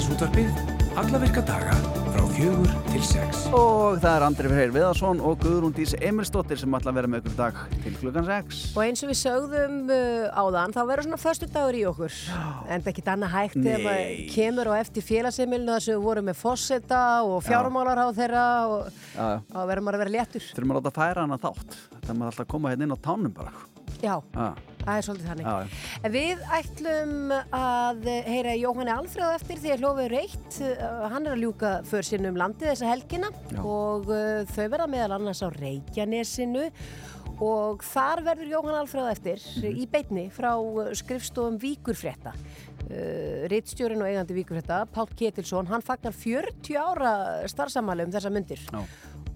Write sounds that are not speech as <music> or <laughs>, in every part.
Hádeisútvarpið, alla virka daga frá fjögur til sex. Og það er Andri Freyr Viðarsson og Guðrún Dís Emilsdóttir sem ætla að vera með ykkur í dag til klukkan 6. Og eins og við sögðum uh, áðan, þá verður svona förstu dagur í okkur. En það er ekki annað hægt ef Nei. kemur og eftir félagseimilinu þess að við vorum með fosseta og fjármálar á þeirra og þá verður maður að vera léttur. Þurfum að láta færa hana þátt. Þetta er maður alltaf að koma hérna inn á tánum bara. Já, Já, það er svolítið þannig. já, Við ætlum að heyra Jóhanni Alfreð eftir því að hlofið reitt. Uh, Hann er að ljúka för sinn um landið þessa helgina Já. og uh, þau verða meðal annars á Reykjanesinu og þar verður Jóhann Alfreð eftir Mhm. í beinni frá uh, skrifstofum Víkurfrétta. Uh, Rittstjórin og eigandi Víkurfrétta, Pál Ketilsson, hann fagnar 40 ára starfsamali um þessa myndir Já.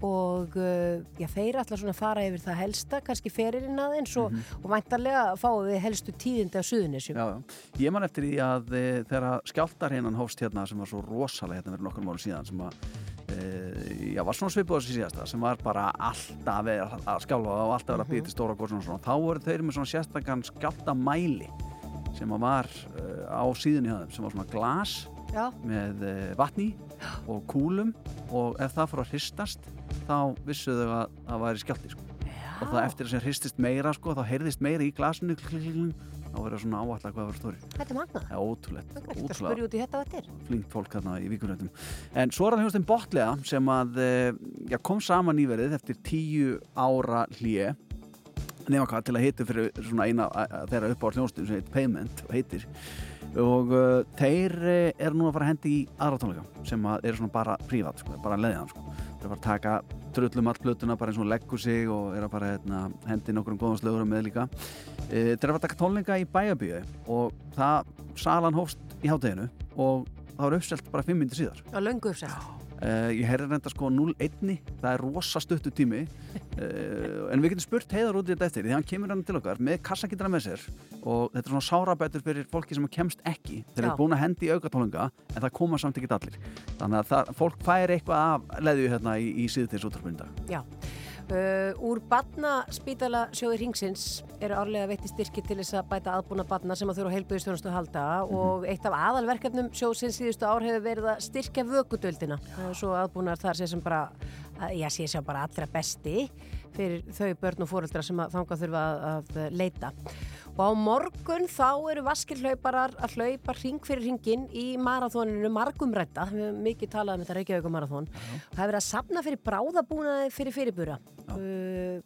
Og uh, já, þeir ætla svona fara yfir það helsta, kannski feririnn aðeins og, Mhm. og væntarlega fáum við helstu tíðindi af suðunisjum. Já, já. Ég man eftir því að e, þegar skjáltarhinnan hófst hérna sem var svo rosalega hérna fyrir nokkur mánu síðan sem að e, já, var svona svipuð þessi síðasta sem var bara alltaf að, skjálfa og alltaf verið að býta til stóra góðsum og svona. Þá voru þeir með svona sérstakann skjáltamæli sem að var e, á síðunni hjá þeim sem var svona glas Já, með e, vatni og kúlum og ef það fór að hristast þá vissuðu þau að það væri skjálti sko. og það eftir að sem hristist meira sko, þá heyrðist meira í glasinu þá verður svona áallega hvað verður stóri þetta er magnað. Ótrúlegt, Það er ekki að ótrúlega spyrja út í þetta hvað þetta er. flinkt fólk hérna í vikurhættum en svo er það hljóðstinn Botlega sem að eh, já, kom saman nýverið eftir tíu ára hlje nema hvað til að hitu fyrir svona eina a- þeirra upp á hljóðstinn sem heit Payment heitir og uh, þeir uh, eru nú að fara að hendi í aðra tónleika sem að eru svona bara prívat sko, bara leiðan sko. þeir eru að fara að taka trullum all plötuna bara eins og leggur sig og eru að fara hérna, hendi nokkur um góðan slögur með líka uh, þeir eru að fara að taka tónleika í bæjabíu og það salan hófst í hátteginu og það var uppselt bara fimm myndir síðar Á löngu uppsett. Uh, ég herri reynda sko 0-1 það er rosa stuttu tími. Uh, en við getum spurt heiðar út í þetta eftir því hann kemur hann til okkar með kassakindra með sér. Og þetta er svona sárabætur fyrir fólki sem kemst ekki. Þeir eru búin að hendi í aukatónunga en það koma samt ekki allir. Þannig að það, fólk fær eitthvað af leðju hérna í, í síðutins útrafbyrnda Já. Uh, úr badnaspítala sjóði ringsins eru árlega veitti styrki til þess að bæta aðbúna badna sem að þurfa heilbúðistjónustu að halda og eitt af aðalverkefnum sjóðsins síðustu ár hefur verið að styrkja vökudöldina og svo aðbúnar þar sé sem bara já, sé sem bara allra besti fyrir þau börn og fóreldra sem að þangað þurfa að, að leita og á morgun þá eru vaskirhlauparar að hlaupa ring fyrir ringin í marathóninu margumrætta við höfum mikið talað um þetta Reykjavík marathón og það er verið að sapna fyrir bráðabúnaði fyrir fyrirbura uh,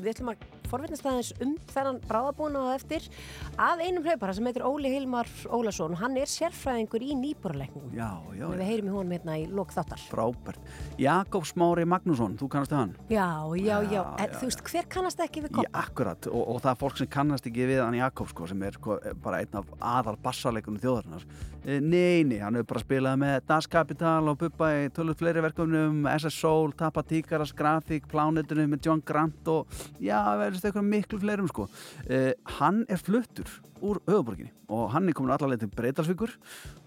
við ætlum að forvittnast aðeins um þennan bráðabúnaði á eftir. Að einum hlaupara sem heitir Óli Hilmar Ólason hann er sérfræðingur í nýbúralegnum já, já, við heyrim í honum hérna í lok þáttar. Frábært. Jakob Smári Magnússon, þú kannast það hann? Já, já, já, Já, já, þú veist hver kannast ekki við Já, koppa akkurat, og, og það er fólk sem kannast ekki við hann Jakob sko, sem er sko, bara einn af aðal bassarleikunum þjóðarinnar. E, Nei, nei, hann hefur bara spilað með Das Kapital og Bubba í tölvöld fleiri verkefnum SS Soul, Tappa Tíkaras, Grafík Plánetunum með John Grant og já, verðist eitthvað miklu fleirum sko. E, Hann er fluttur úr höfuborginni og hann er komin allavega til Breitalsvíkur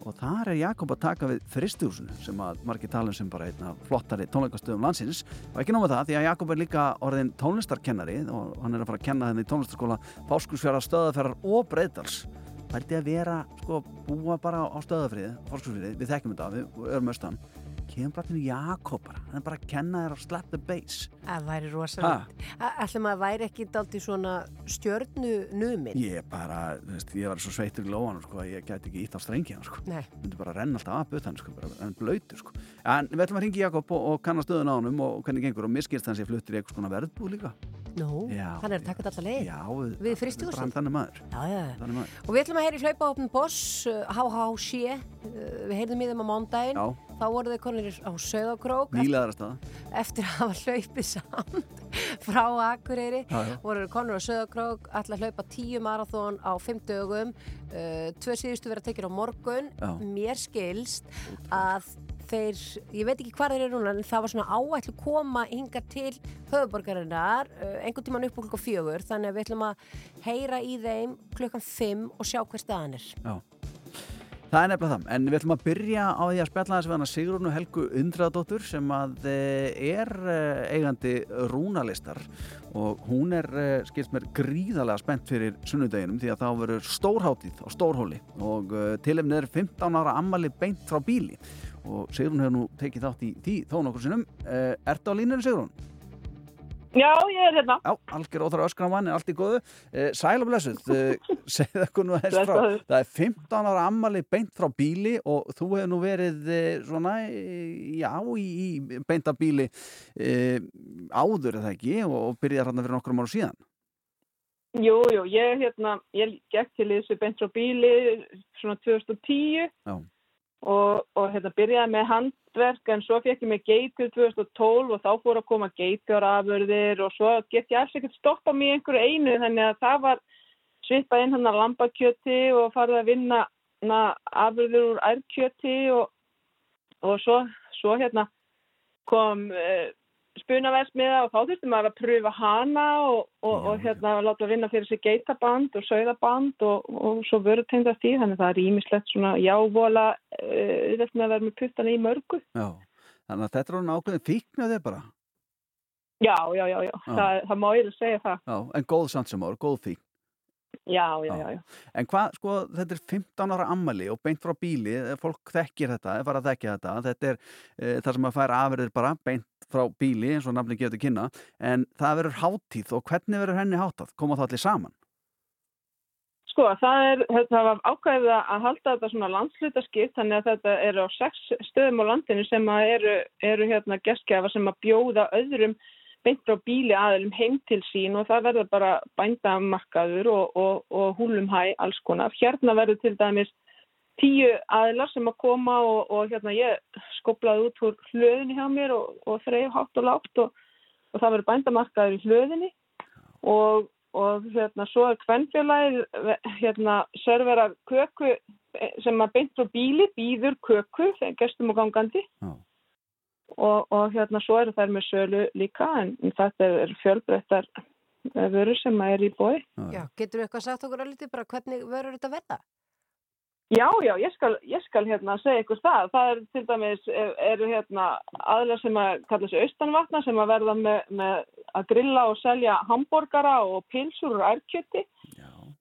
og þar er Jakob að taka við fristihúsinu sem að margir talum sem bara einn af flottari tónleikastöðum landsins. Og ekki nóma það því að Jakob er líka orðin tónlistarkennari og hann er að fara að kenna þenni í tónlistarskóla Fáskursfjara, Stöðaferðar og Breitals Það er þetta að vera, sko, búa bara á Stöðafriði, Fáskursfjari, við þekkjum þetta, við erum austan kemur bara til Jakob bara, hann er bara að kenna þér að slap the bass Það væri rosalegt. Ætlum að væri ekki daldi svona stjörnu numin. Ég bara, þú veist, ég var svo sveittur í lóanum sko, ég gæti ekki ítt á strengi hann sko myndi bara renna alltaf af utan sko, en blöytur sko. En við ætlum að ringi Jakob og, og kanna stöðun á honum og hvernig gengur og miskist hann sé fluttir í eitthvað svona verðbú líka. nú, Já. hann er að taka þetta alltaf leið. Já, við? Hann maður. Og við ætlum að heyra í hlaupahopnum Boss, uh, HHC, uh, við heyrðum í þeim á mándaginn, Já. Þá voru þeir konir á Söðakrók eftir að hafa hlaupið samt <laughs> frá Akureyri, Já, já. voru þeir konir á Söðakrók, ætla að hlaupa tíu marathón á fimm dögum, uh, tvö síðustu vera tekið á morgun, Já. mér skilst að þeir, ég veit ekki hvað þeir eru núna en það var svona áætlu koma hinga til höfuborgarinnar uh, einhvern tíman upp á klukkan fjögur þannig að við ætlum að heyra í þeim klukkan fimm og sjá hver staðan er Já. Það er nefnilega það, en við ætlum að byrja á því að spjalla þess við hana Sigrúnu Helgu Undraðdóttur sem að eh, er eh, eigandi rúnalistar og hún er, eh, skilst mér, gríðarlega spennt fyrir sunnudeginum því að þá verður stórháttíð á Stórhóli og tilefnið er 15 ára ammali beint frá bíli og Sigrún hefur nú tekið þátt í því þó nokkur sinnum. Ertu á línunum Sigrún? Já, ég er hérna. Já, algjör óþara öskra manni, allt í góðu. Eh, Sæl og blessuð, eh, <laughs> segð ekkur nú þess frá. Það er 15 ára ammali beint frá bíli og þú hefur nú verið eh, svona, já, í, í beinta bíli eh, áður eða ekki og byrjaði hérna fyrir nokkur ára síðan. Jú, jú, ég, hérna, ég gekk til þessu beint frá bíli svona 2010 Já. Og, og hérna byrjaði með hand handverk en svo fekk ég mig geitur 2012 og þá fór að koma geitjárafurðir og svo get ég alls ekkert stoppa mér einhverju einu þannig að það var svipað inn hann að lambakjöti og farið að vinna na, afurður úr ærkjöti og, og svo, svo hérna kom eh, spunaversmiða og þá þurftum maður að pröfa hana og, og, og hérna láta vinna fyrir sig geitaband og sögðaband og, og svo vörðu tengdast í þannig að það er ímislegt svona jávola auðvitað uh, með að vera með puttana í mörgu. Já, þannig að þetta er svona ákveðin fíknaðið bara. Já, já, já, já. Það, það má ég að segja það. Já, en góð samt sem ára, góð fíkn Já, já, já, já. En hvað, sko, þetta er 15 ára ammali og beint frá bíli, fólk þekkir þetta, fara að þekkja þetta, þetta er e, það sem að færa afverðir bara beint frá bíli eins og nafni getur kynna, en það verður háttíð og hvernig verður henni háttað? Koma það allir saman? Sko, það er, þetta var ákvæðið að halda þetta svona landslutaskipt, þannig að þetta eru á sex stöðum á landinu sem eru, eru hérna geskjafa sem að bjóða öðrum beint frá bíli aðeilum heim til sín og það verður bara bændamarkaður og, og, og húlum hæ alls konar. Hérna verður til dæmis tíu aðilar sem að koma og, og hérna ég skoplaði út úr hlöðinni hjá mér og þreif hátt og látt og það verður bændamarkaður í hlöðinni og hérna svo er kvennfjölaðið hérna serverar köku sem að beint frá bíli býður köku, gestum og gangandi. Já og, og hérna svo eru þær með sölu líka en, en þetta er fjölbreyttar eh, vörur sem er í bói. Já, getur þú eitthvað sagt okkur að liti bara hvernig vörur þetta verða? Já, já, ég skal, ég skal hérna segja ykkur það. Það er til dæmis, eru hérna aðlar sem að kalla sig austanvatna sem að verða með, með að grilla og selja hambúrgara og pilsur og ærkjöti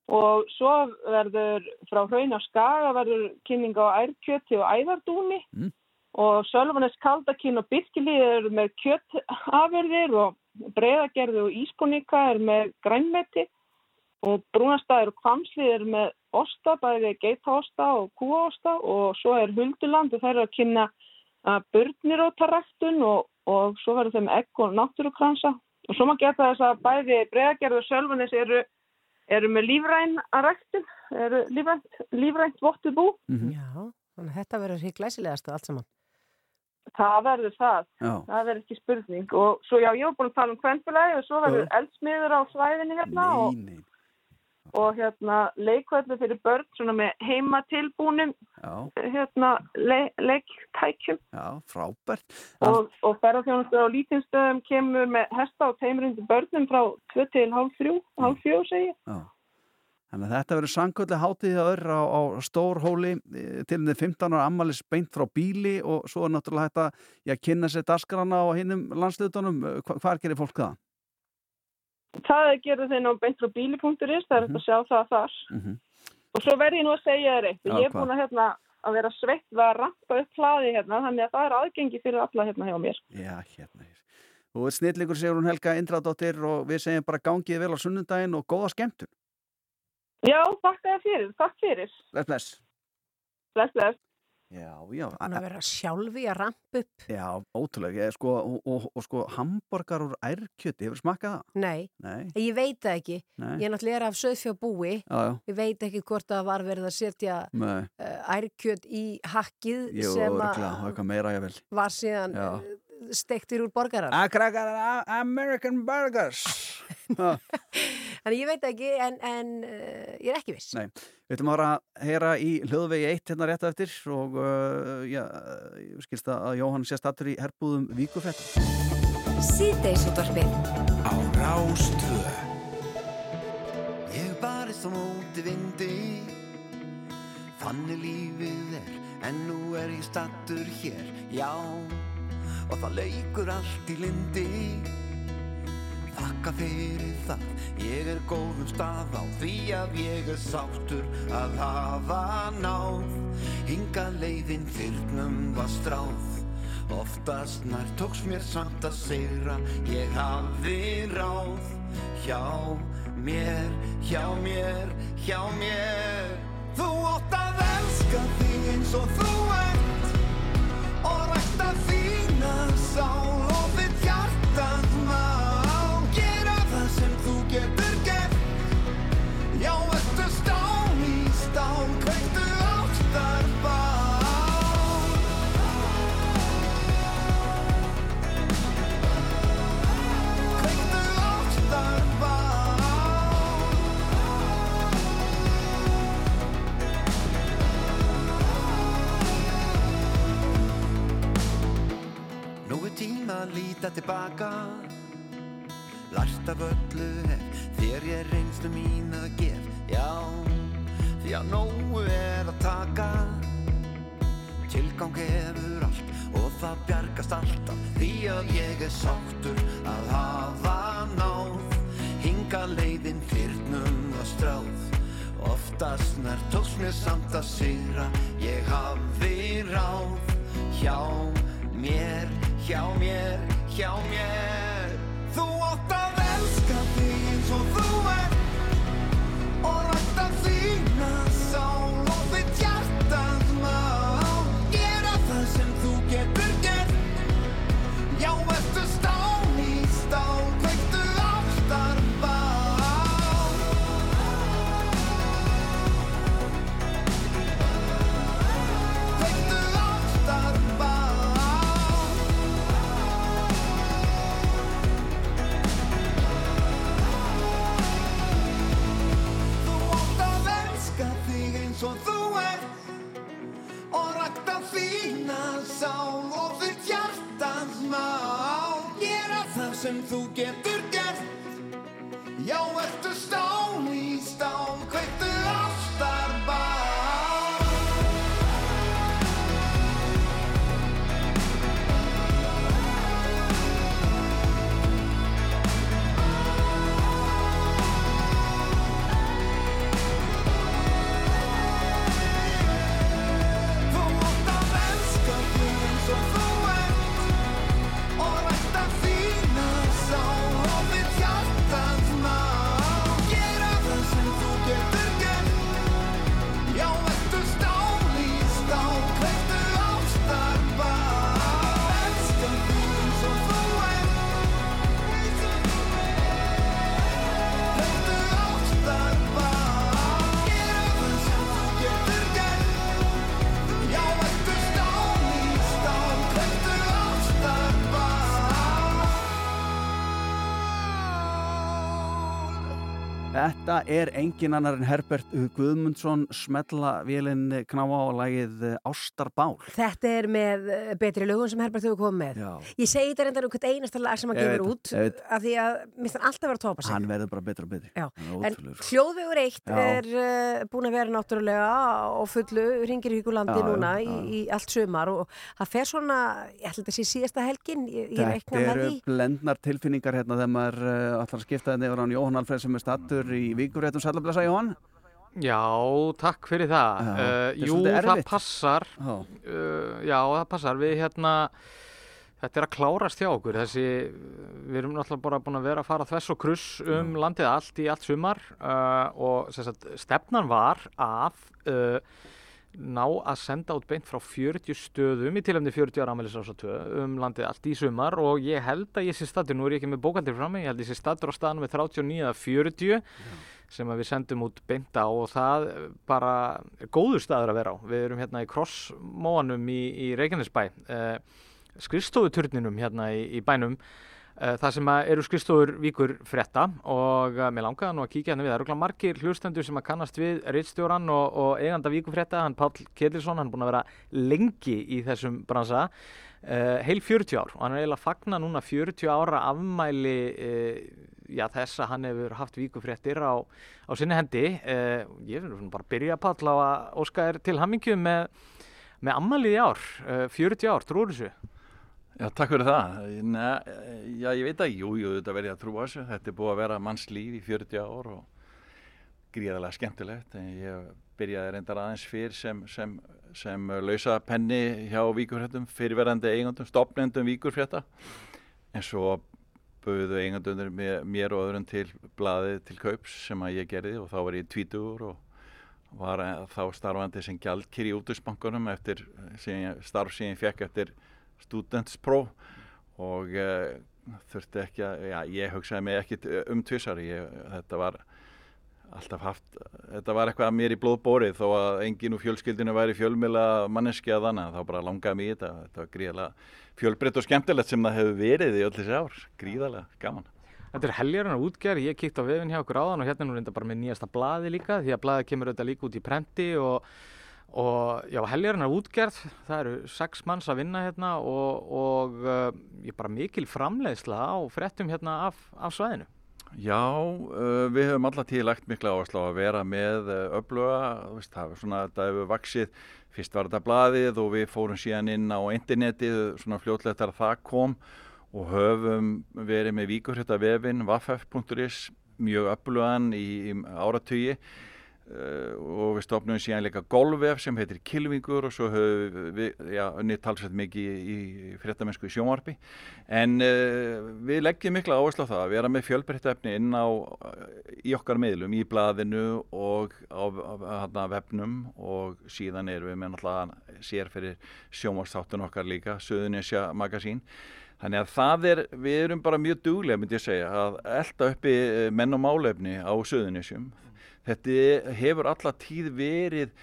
og svo verður frá hraun á skaga verður kynning á ærkjöti og æðardúni mm og Sölvanes Kaldakín og Birkilíð eru með kjöttafurðir og Breiðagerði og Ískonika eru með grænmeti og Brúnastæður og Kvamslið eru með osta, bæði geitaosta og kúaosta og svo er Hulduland og þær eru að kynna börnirótaræktun og, og svo verður þeim egg og náttúrukransa og svo maður geta þess að bæði Breiðagerði og Sölvanes eru, eru með lífræn að ræktun, eru lífrænt, lífrænt vottu bú. Mm -hmm. Já, þannig að þetta verður hér glæsilegast allt saman. Það verður það, já. það verður ekki spurning. Og svo já, ég hef búin að tala um kvennfélagi og svo verður eldsmiður á svæðinni hérna og, og hérna leikvöldu fyrir börn svona með heimatilbúnum hérna le, leiktækjum. Já, frábært. Og, og ferðarþjónustu á lítinstöðum kemur með hesta og teimurindu börnum frá 2 til halv 3, halv 4 segi Já Þannig að þetta verður sangkvöldi hátíð að örra á, á Stórhóli e, til þið 15 ára ammalis beint frá bíli og svo er náttúrulega hægt að já, kynna sér dasgrana á hinnum landslutunum. Hva, hvað gerir fólk það? Það gerir þeir ná beint frá bíli.is, það er -hmm. að sjá það þar. Mm -hmm. Og svo verður ég nú að segja þér eitt. Ég er búin að, hérna, að vera sveitt að rampa upp hlaði hérna, þannig að það er aðgengi fyrir alla hérna hjá mér. Já, hérna. Þú er snillíkur, segur hún Helga Indradóttir og við segjum bara gangið vel á sunnundaginn og góða skemmtun. Já, takk fyrir, takk fyrir. Bless, bless. Bless, bless. Já, já. Þannig að vera sjálfi að ramp upp. Já, ótrúlega. Sko, og, og, og sko, hamburgar úr ærkjöti, hefur smakað það? Nei, Nei. ég veit það ekki. Nei. Ég er náttúrulega af söðfjárbúi. Já, já. Ég veit ekki hvort það var verið að setja uh, ærkjöt í hakkið Jú, sem að var síðan uh, stektir úr borgarar. American Burgers. <laughs> Þannig ég veit ekki en, en uh, ég er ekki viss. Nei, við ætlum að heyra í hljóðvegi 1 hérna rétt eftir og uh, já, ég skilst að Jóhann sést aftur í herbúðum Víkufett Sýteisútvarfið Á Rástvö. Ég barist á móti vindi. Þannig lífið er, en nú er ég stattur hér, já. Og það leikur allt í lindi Þakka fyrir það, ég er góðum stað á því að ég er sáttur að hafa náð. Hinga leiðin fyrnum var stráð Oftast nær tóks mér samt að segra, ég hafði ráð. Hjá mér, hjá mér, hjá mér. Þú átt að elska þig eins og þú ert Og rækta þína sál að líta tilbaka. Lært af öllu hef Þér ég reynslu mín að gef. Já, því að nógu er að taka. Tilgang hefur allt Og það bjargast alltaf. Því að ég er sáttur að hafa náð. Hinga leiðin fyrnum að stráð. Oftast nær tóks mér samt að sigra. Ég hafði ráð Hjá mér, hjá mér, hjá mér þú getur Þetta er engin annar en Herbert Guðmundsson smetla vélinn knáa á lagið Ástarbál. Þetta er með eh, betri lögum sem Herbert hefur komið með. Já. Ég segi þetta reyndar um hvert einasta lag sem hann gefur út það, veit. af því að minnst hann alltaf vera að topa sig. Hann verður bara betur og er en hljóðvegur eitt Já. er uh, búin að vera náttúrulega á fullu, ringir í ykkur landi Já, núna í, í allt sumar og það fer svona, ég þetta að sé síðasta helgin, ég, ég Þetta reikna með eru því. blendnar tilfinningar hérna þegar maður uh, ætlar að skipta í vikuréttum Sællablessa Jóhann. Já, takk fyrir það. Já, uh, jú, það passar. Uh, já, það passar. Við hérna, þetta er að klárast hjá okkur. Þessi, við erum náttúrulega bara búin að vera að fara þvess og kruss um landið allt í allt sumar uh, og sagt, stefnan var að ná að senda út beint frá 40 stöðum í tilhemni 40 ára amelis um landið allt í sumar og ég held að ég sé statur, nú er ég ekki með bókaldir fram ég held að ég sé statur á staðan með 39 eða 40 sem að við sendum út beint á og það bara er góður staður að vera á. Við erum hérna í Krossmóanum í, í Reykjanesbæ, eh, skrifstofuturninum hérna í, í bænum, það sem eru skrifstofur víkur frétta og eh, mér langaði nú að kíkja hérna við. Það eru örugglega margir hlustendur sem að kannast við rittstjóran og, og eiganda víkur frétta, hann Páll Ketilsson, hann er búin að vera lengi í þessum bransa. Uh, heil 40 ár og hann er eiginlega að fagna núna 40 ára afmæli uh, já, þess að hann hefur haft víkufréttir á, á sinni hendi. Uh, ég er svona bara að byrja Páll á að óska þér til hammingju með, með ammalið í ár, uh, 40 ár, trúur þessu? Já, takk fyrir það. Nei, já, ég veit ekki, jú, jú, þetta verði að trúa þessu. Þetta er búið að vera manns líf í 40 ár og gríðarlega skemmtilegt. Ég byrjaði reyndar aðeins fyrr sem, sem, sem lausa penni hjá víkurfréttum, fyrirverandi eigandum, stopnendum víkurfrétta. En svo buðu eigandunir mér, og öðrum til blaðið til kaups sem að ég gerði og þá var ég tvítugur og var þá starfandi sem gjaldkýr í útusbankunum eftir starf sem ég fekk eftir studentspróf og uh, þurfti ekki að, já, ég hugsaði mig ekkit um tvissar, þetta var alltaf haft, þetta var eitthvað mér í blóðbórið þó að enginn úr fjölskyldinu væri fjölmila manneski að þannig, þá bara langaði mér í þetta, þetta var gríðalega fjölbreytt og skemmtilegt sem það hefur verið í öll þessi ár, gríðalega gaman. Þetta er helgjarnar útgerð, ég kíkt á vefin hjá okkur áðan og hérna er nú reynda bara með nýjasta blaði líka því að blaði kemur auðvitað líka út í prenti og og já, helgarinnar útgerð, það eru sex manns að vinna hérna og, og uh, ég bara mikil framleiðsla á frettum hérna af, af svæðinu. Já, uh, við höfum alltaf tíð lagt mikla áherslu á að vera með uh, öfluga, veist, það er svona, þetta hefur vaksið, fyrst var þetta blaðið og við fórum síðan inn á internetið, svona fljótlegt þar það kom og höfum verið með víkurhjötta vefin, waff.is, mjög öflugan í, í áratögi og við stopnum síðan líka golvef sem heitir Kilvingur og svo höfum við, já, nýtt talsveit mikið í, í fréttamennsku í sjónvarpi. En uh, við leggjum mikla áherslu á það að vera með fjölbreyttefni inn á í okkar meðlum, í blaðinu og á, á, á vefnum og síðan erum við með náttúrulega sér fyrir sjónvarstáttun okkar líka, Söðunisja magasín Þannig að það er, við erum bara mjög duglega myndi ég segja að elda uppi eh, menn og málefni á Söðunisjum þetta hefur alla tíð verið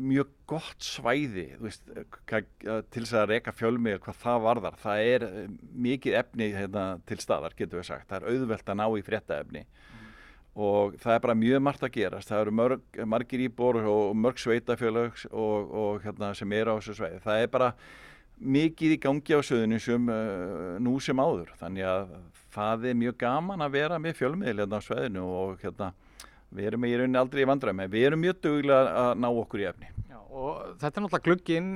mjög gott svæði veist, til þess að reyka fjölmið hvað það varðar, það er eh, mikið efni hérna, til staðar getur við sagt, það er auðvelt að ná í fréttaefni. Mm. og það er bara mjög margt að gerast, það eru mörg, margir íbor og mörg sveitafjölög og, og hérna, sem er á þessu svæði, það er bara mikið í gangi á söðunum sem uh, nú sem áður, þannig að það er mjög gaman að vera með fjölmiðlega hérna á svæðinu og hérna við erum í rauninni aldrei í vandræmi við erum mjög duglega að ná okkur í efni. Já, og þetta er náttúrulega glugginn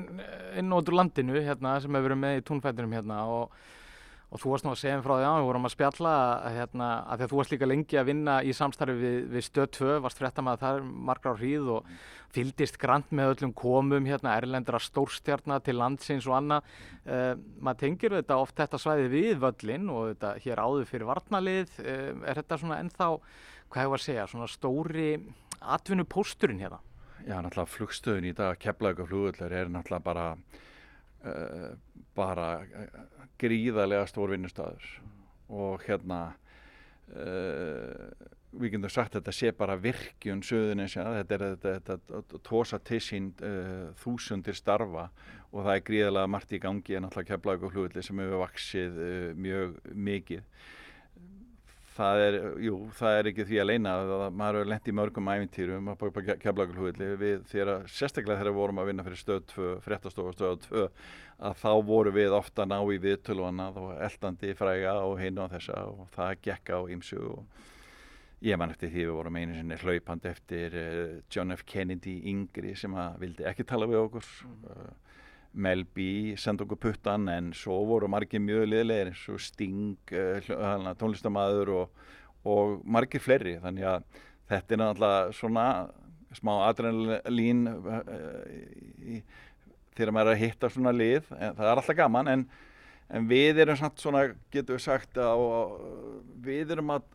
inn út úr landinu hérna, sem hefur verið með í túnfættinum hérna, og, og þú varst nú að segja frá því að við vorum að spjalla hérna, að því að þú varst líka lengi að vinna í samstarfi við, við stöð 2, varst frétta með það margra á hríð og fyldist grant með öllum komum hérna, erlendra stórstjarnar til landsins og annað. Uh, maður tengir þetta oft þetta svæði við völlin og þetta hér áður fyrir varnalið uh, er þetta svona ennþá hvað hefur að segja, svona stóri atvinnupósturinn hérna? Já, náttúrulega flugstöðun í dag, keflaugar flugullar er náttúrulega bara, uh, bara uh, gríðarlega stór vinnustæður og hérna uh, við getum sagt að þetta sé bara virkjun söðunis, ja, þetta er þetta, þetta tósa til sín þúsundir starfa og það er gríðarlega margt í gangi en náttúrulega keflaugar flugullir sem hefur vaksið mjög mikið það er, jú, það er ekki því að leina að maður hefur lendt í mörgum æfintýrum að baka keflaglhúðli við þegar, sérstaklega þegar við vorum að vinna fyrir stöð 2, fréttastofa stöð 2 að þá voru við ofta ná í viðtöluana og eldandi fræga og hinn á þessa og það gekk á ímsu og ég man eftir því við vorum einu sinni hlaupand eftir uh, John F. Kennedy yngri sem að vildi ekki tala við okkur mm. Mel B senda okkur puttan en svo voru margir mjög liðlegir eins og Sting uh, tónlistamæður og, og margir fleiri. Þannig að þetta er náttúrulega svona smá adrenalín uh, þegar maður er að hitta svona lið en það er alltaf gaman. En, en við erum svona getur við sagt að við erum að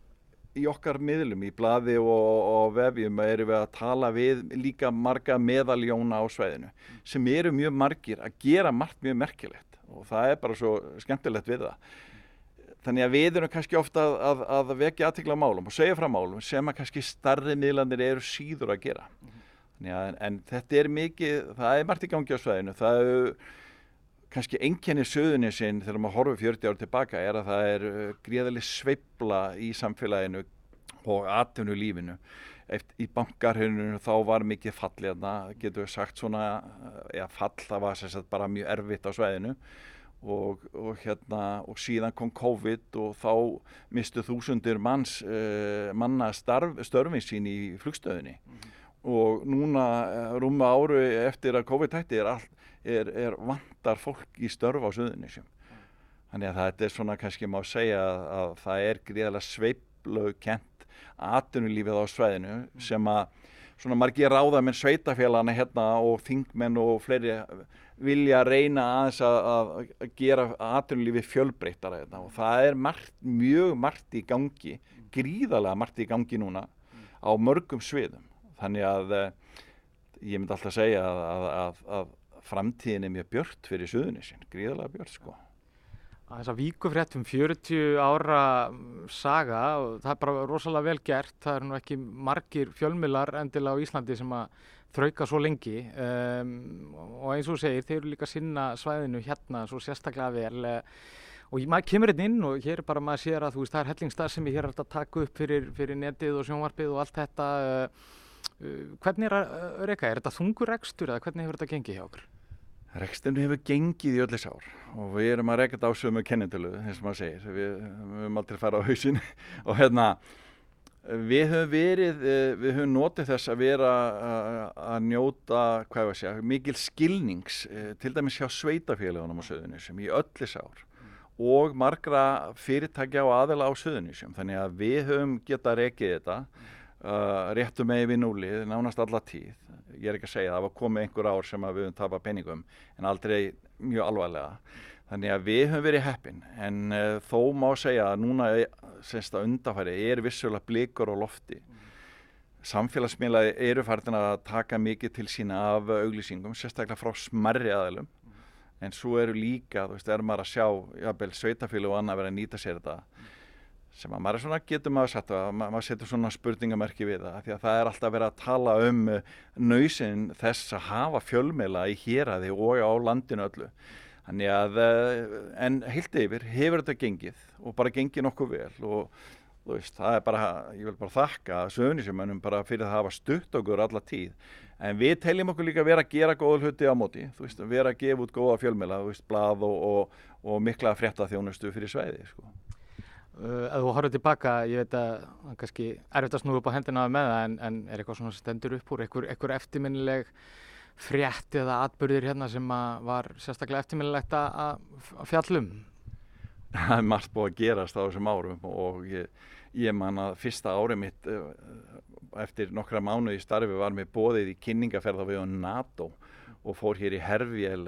í okkar miðlum, í bladi og, og vefjum erum við að tala við líka marga meðaljóna á sveiðinu sem eru mjög margir að gera margt mjög merkilegt og það er bara svo skemmtilegt við það. Þannig að við erum kannski ofta að, að, að vekja aðtikla málum og segja frá málum sem að kannski starri miðlandir eru síður að gera. Að, en þetta er mikið, það er margt í gangi á sveiðinu, það eru kannski enkenni söðunni sinn þegar maður horfið 40 ár tilbaka er að það er uh, gríðarlega sveibla í samfélaginu og atvinnu lífinu Eftir, í bankarhörnunu þá var mikið fallið þarna, getur við sagt svona uh, ja, fall, það var sagt, bara mjög erfitt á sveðinu og, og hérna og síðan kom COVID og þá mistu þúsundir manns uh, manna starf, störfin sín í flugstöðinni. Og núna eh, rúma áru eftir að COVID hætti er, all, er, er vantar fólk í störf á Suðunisjum þannig að þetta er svona kannski má segja að, að það er gríðarlega sveiflugkent atvinnulífið á svæðinu sem að svona margir ráðamenn sveitafélagana hérna og þingmenn og fleiri vilja reyna aðeins að, að, gera atvinnulífið fjölbreyttara hérna og það er margt, mjög margt í gangi, gríðarlega margt í gangi núna á mörgum sviðum. Þannig að eh, ég myndi alltaf segja að, að framtíðin er mjög björt fyrir suðunisinn, gríðarlega björt sko. Þess að víkufrétt um 40 ára saga og það er bara rosalega vel gert. Það er nú ekki margir fjölmilar endilega á Íslandi sem að þrauka svo lengi um, og eins og segir, þeir eru líka sinna svæðinu hérna svo sérstaklega vel og maður kemur hérna inn og hér er bara maður sér að þú veist það er hellingsstað sem ég hér er að taka upp fyrir, fyrir netið og sjónvarpið og allt þetta. Uh, hvernig er að reyka? Er þetta þungur ekstur eða hvernig hefur þetta gengið hjá okkur? Rekstinu hefur gengið í öllis ár og við erum að reyka þetta á sömu kennintölu, eins og maður segir. Við, við höfum aldrei farið á hausin <laughs> og hérna, við höfum verið, við höfum notið þess að vera að njóta, hvað ég var að segja, mikil skilnings, til dæmis hjá sveitafélagunum á söðunisum í öllis ár og margra fyrirtækja og aðela á söðunisum. Þannig að við höfum getað reykið þetta uh, réttu með við núlið, nánast alla tíð ég er ekki að segja, það var komið einhver ár sem við höfum tapað peningum en aldrei mjög alvarlega. Þannig að við höfum verið heppin en uh, þó má segja að núna semst að undarfæri er vissulega blikur á lofti. Samfélagsmiðlaði eru færðin að taka mikið til sína af auglýsingum, sérstaklega frá smerri aðilum en svo eru líka, þú veist, er maður að sjá jafnvel sveitafílu og annað verið að nýta sér þetta sem að maður er svona, getur maður sett að maður setur svona spurningamerki við það því að það er alltaf verið að tala um nöysin þess að hafa fjölmeila í héræði og á landinu öllu. Þannig að, en heilt yfir hefur þetta gengið og bara gengið nokkuð vel og þú veist, það er bara, ég vil bara þakka sögnisjumönnum bara fyrir að hafa stutt okkur alla tíð, en við teljum okkur líka vera að gera góða hluti á móti þú veist, vera að gefa út góða fjölmeila, þú veist, blað og, og, og mikla fréttaþjónustu fyrir sveiði, sko Uh, ef þú horfður tilbaka, ég veit að það er kannski erfitt að snúða upp á hendina með það en, en er eitthvað svona stendur upp úr, eitthvað, eitthvað eftirminnileg frétt eða atbyrðir hérna sem var sérstaklega eftirminnilegt að fjallum? Það er margt búið að gerast á þessum árum og ég, ég man að fyrsta árið mitt eftir nokkra mánu í starfi var mér bóðið í kynningaferða við NATO og fór hér í Herfjell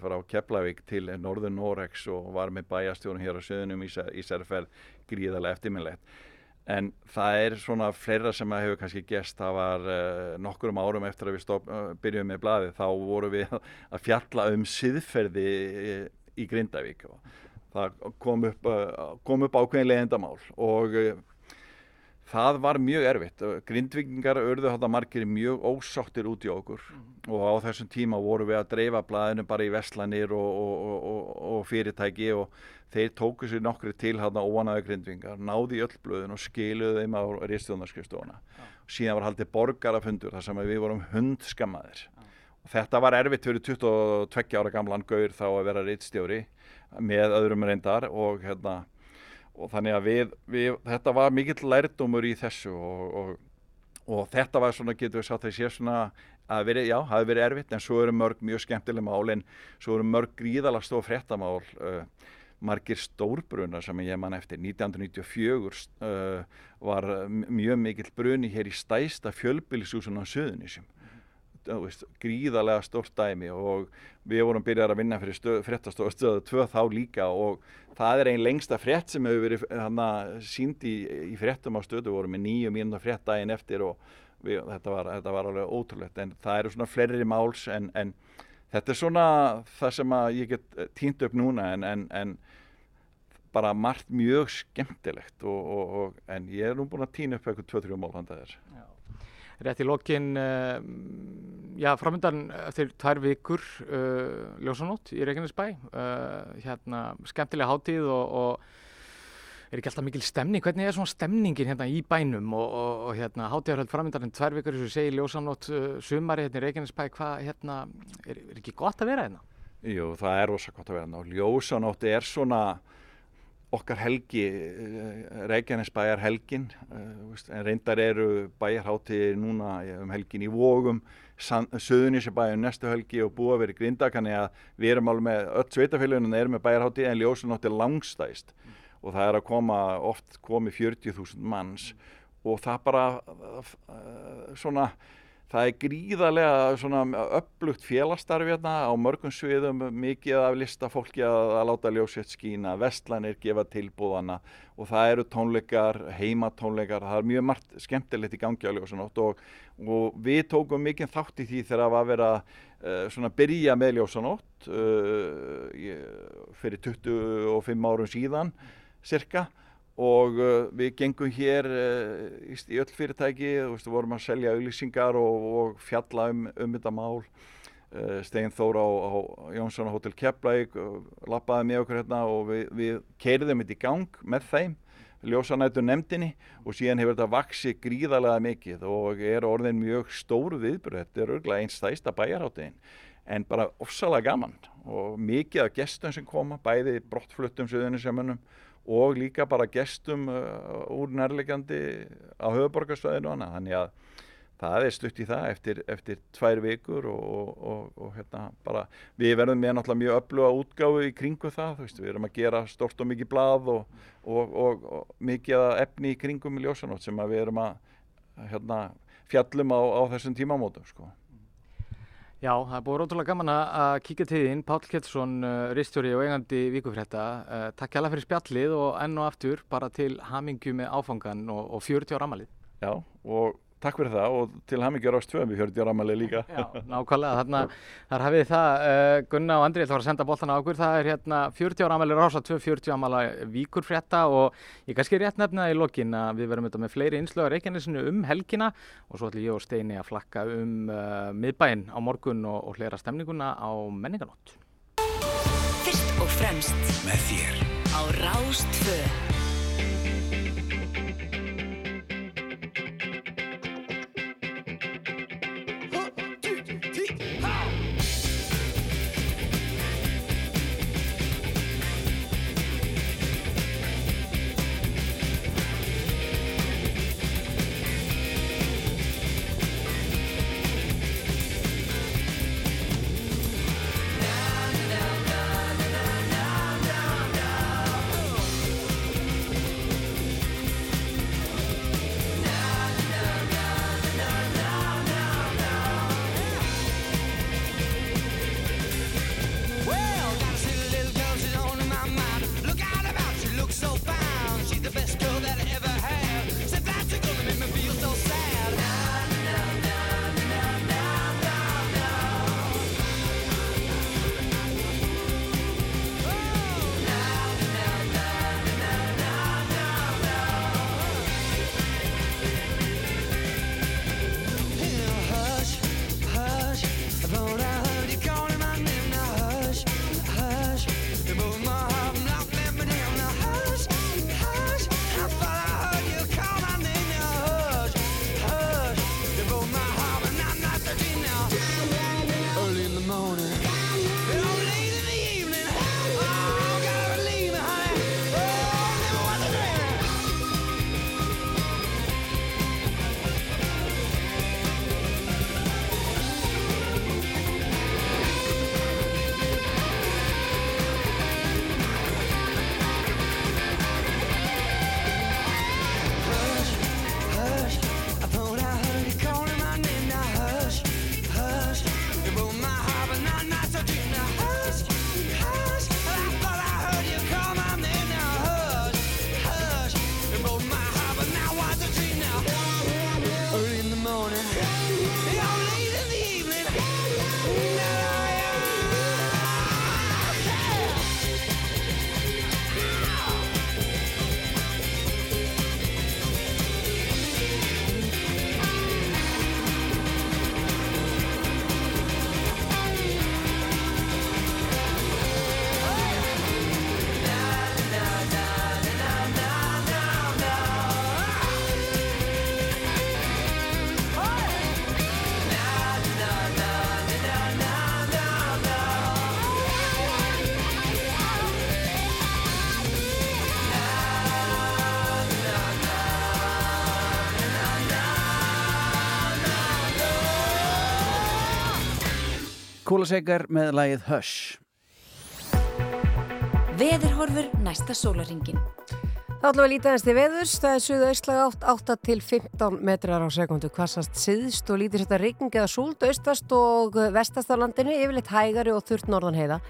frá Keflavík til Norður Norex og var með bæjastjónu hér á söðunum í Særferð gríðarlega eftirminnlegt. En það er svona fleira sem að hefur kannski gest, það var uh, nokkurum árum eftir að við stopp, uh, byrjum með blaði, þá voru við <laughs> að fjalla um siðferði í Grindavík og það kom upp, uh, kom upp ákveðin leiðendamál og Það var mjög erfitt. Grindvikingar örðu þetta margir mjög ósáttir út í okkur mm. og á þessum tíma voru við að dreifa blæðinu bara í veslanir og, og, og, og fyrirtæki og þeir tóku sér nokkri til hérna óanaði grindvingar, náði öll blöðun og skiluði þeim á ristjóðnarskrifstofuna. Ja. Síðan var haldið borgarafundur þar sem við vorum hundskammaðir. Ja. Þetta var erfitt fyrir 22 ára gamlan gaur þá að vera rittstjóri með öðrum reyndar og hérna og þannig að við, við, þetta var mikill lærdómur í þessu og, og, og þetta var svona, getur við sagt að sé svona að veri, já, það hefur verið erfitt en svo eru mörg mjög skemmtileg mál en svo eru mörg gríðalega stóð fréttamál uh, margir stórbruna sem ég man eftir. 1994 uh, var mjög mikill bruni hér í stæsta fjölbílisúsun á söðunísum veist, gríðarlega stórt dæmi og við vorum byrjar að vinna fyrir fréttastofu stöðu 2 þá líka og það er einn lengsta frétt sem hefur verið hana, sínd í, í fréttum á stöðu, við vorum með nýju mínuna frétt daginn eftir og við, þetta, var, þetta var alveg ótrúlegt. En það eru svona fleiri máls en, en þetta er svona það sem ég get týnt upp núna en, en, en bara margt mjög skemmtilegt og, og, og, en ég er nú búin að týna upp eitthvað 2-3 mál handað þér rétt í lokin uh, já, framöndan eftir tvær vikur uh, ljósanót í Reykjanesbæ uh, hérna, skemmtilega hátíð og, og er ekki alltaf mikil stemning hvernig er svona stemningin hérna í bænum og, og, og hérna hátíðarhald framöndan en tvær vikur, eins og segi ljósanót sumari hérna í Reykjanesbæ hvað hérna, er, er ekki gott að vera hérna? Jú, það er gott að vera þarna og ljósanótti er svona okkar helgi, Reykjanesbæjar helgin, en reyndar eru bæjarhátti núna um helgin í Vógum, Suðunísabæjun næstu helgi og búa verið grinda, kanni að við erum alveg með öll sveitafélagunum erum með bæjarhátti en ljósanótti er langstæst og það er að koma, oft komi 40.000 manns. Og það bara svona Það er gríðarlega upplugt félagstarfi hérna á mörgum sviðum, mikið af listafólki að, að láta ljósett skína, vestlanir gefa tilbúðana og það eru tónleikar, heimatónleikar, það er mjög margt skemmtilegt í gangi á ljósanótt og, og við tókum mikið þátt í því þegar það var að vera uh, svona byrja með ljósanótt uh, fyrir 25 árum síðan cirka og uh, við gengum hér uh, í, öll fyrirtæki, við vorum að selja auðlýsingar og, og fjalla um, um þetta mál. Uh, Steinn Þóra á, á Jónsson Hotel Keflæk lappaði með okkur hérna og við, við keirðum þetta í gang með þeim, ljósanættu nefndinni og síðan hefur þetta vaksið gríðarlega mikið og er orðin mjög stóru viðbröð, þetta er örgulega einn stæsta bæjarháttegin en bara ofsalega gaman og mikið af gestum sem koma, bæði brottfluttum söðunisjömanum og líka bara gestum uh, úr nærlegjandi á höfuborgarsvæðinu annað. Þannig að það er stutt í það eftir, eftir tvær vikur og, og, og hérna bara við verðum með náttúrulega mjög öfluga útgáfu í kringu það, veist, við erum að gera stort og mikið blað og, og mikið efni í kringum í ljósanótt sem við erum að hérna, fjallum á, á þessum tímamótum, sko. Já, það er búin rótulega gaman að kíkja til þín, Pál Kjeldsson, uh, ristjóri og eigandi vikufrétta. Uh, takk hjá fyrir spjallið og enn og aftur bara til hamingju með áfangan og, og 40 ára amalið. Já, og takk fyrir það og til hamingju ára stöðum við 40 ára amalið líka. Já, nákvæmlega. Þarna, þar hafið það, uh, Gunna og Andri, ég ætla að senda bóltan á okkur. Það er hérna 40 ára amalið rása, 240 amala vikufrétta og ég kannski rétt nefna það í lokin að við verum þetta með fleiri innslögar Reykjanesinu um helgina og svo ætlum ég og Steini að flakka um uh, miðbæinn á morgun og, og hlera stemninguna á menninganótt. Fyrst og fremst með þér á Rástfö Kólasegar með lagið Hush Veðurhorfur næsta sólaringin. Þá ætlum við að líta aðeins til veðurs, það er suðaustlaga átt 8 til 15 metrar á sekundu, hvassast siðst og lítið þetta rigning eða súld austast og vestast á landinu, yfirleitt hægari og þurft norðan heiða.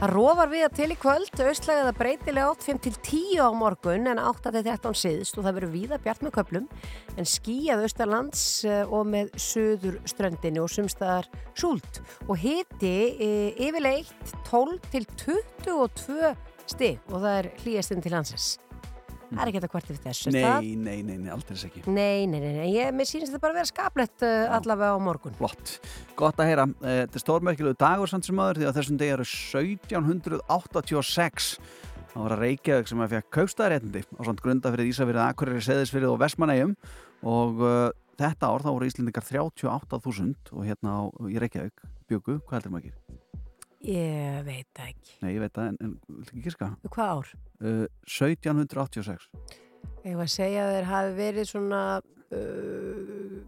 Það rofar við að til í kvöld, austlaga eða breytilega átt 5 til 10 á morgun en 8 til 13 siðst og það verður víða bjart með köplum en skíjað austalands eh, og með söður ströndinu og sumstaðar súld og hiti e, yfirleitt 12 til 22 stig og það er hlýjastinn til landsins. Það er ekki þetta hvort yfir þessu. er það? Nei, nei, nei, nei, aldrei ekki Nei, nei, nei, nei. Ég, mér sýnist þetta bara að vera skaplegt uh, allavega á morgun. Flott, gott að heyra Eh, Þetta er stórmerkilegu dagur samt sem aður því að þessum degi eru 1786 þá var að Reykjavík sem að fekk kaupstæðaréttindi á samt grunda fyrir Ísafyrið, Akureyri, Seðisfyrið og Vestmannegjum og uh, þetta ár þá voru Íslendingar 38.000 og hérna á, í Reykjavík bjögu, hvað heldur maður ekki? Ég veit ekki. Nei, ég veit það, en, ekki giska? Hvað ár? Uh, 1786 Ég var að segja að þeir hafi verið svona uh,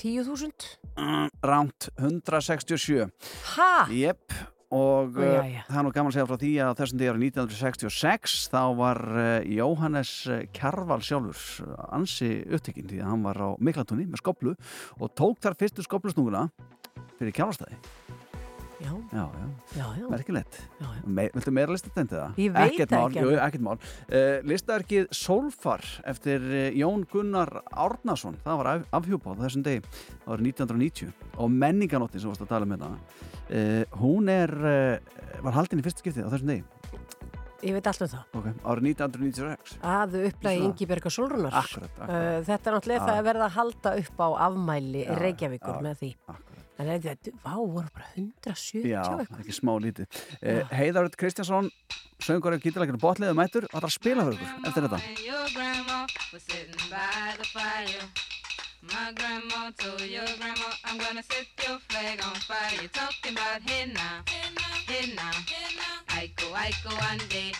10.000. Mm, Ránt 167 Ha? Jep, og Ó, uh, jæja. það er nú gaman að segja frá því að þessum degi árið 1966 þá var uh, Jóhannes uh, Kjarval sjálfur uh, ansi upptekinn því að hann var á Miklatunni með skoplu og tók þar fyrstu skoplusnúguna fyrir Kjarvalstæði. Já, Já, já, já, merkilegt. Me, viltu meira listatendið það? Ég veit ekkert mál, ekki jú, ekkert mál. Uh, listaverkið Sólfar eftir uh, Jón Gunnar Árnason það var af, afhjúpáð á þessum degi var 1990 og menninganóttin sem varst að tala um þetta uh, hún er uh, var haldin í fyrsta skiptið á þessum degi Ég veit alltaf það. okay. árið 1996 Að upplægi Svona. Ingi Berga Sólrunar. Akkurat, akkurat. Þetta er náttúrulega það að verða að halda upp á afmæli Reykjavíkur með því. akkurat. En þetta, vá, voru bara 170 Já, eitthvað. ekki smá lítið uh, Heiðarud Kristjánsson söngur og gítalækjur botliðu mættur og það er að spila fyrir okkur eftir þetta Your grandma was sitting by the fire. My grandma told your grandma, I'm gonna set your flag on fire. You're talking about hey now, Aiko, Aiko, ande.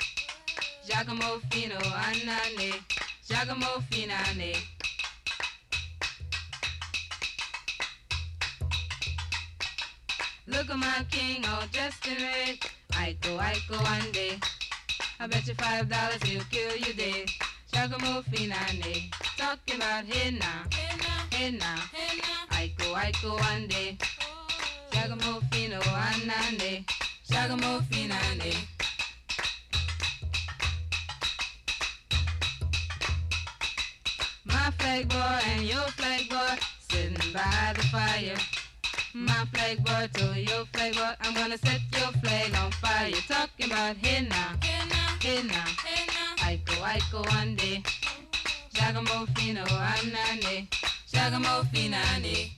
Giacomo Fino, anane. Giacomo Finane. Look at my king all dressed in red. Aiko, Aiko, ande. I bet you five dollars he'll kill you dead. Giacomo Finane, talking about hey now, hey now, Aiko, Aiko, ande. Giacomo Fino, oh, anane, Giacomo Finane. My flag boy and your flag boy sitting by the fire. My flag boy to your flag boy, I'm gonna set your flag on fire. You're talking about hey now, hey now, Aiko, Aiko, ande. Giacomo Fino, anane, Giacomo Finane.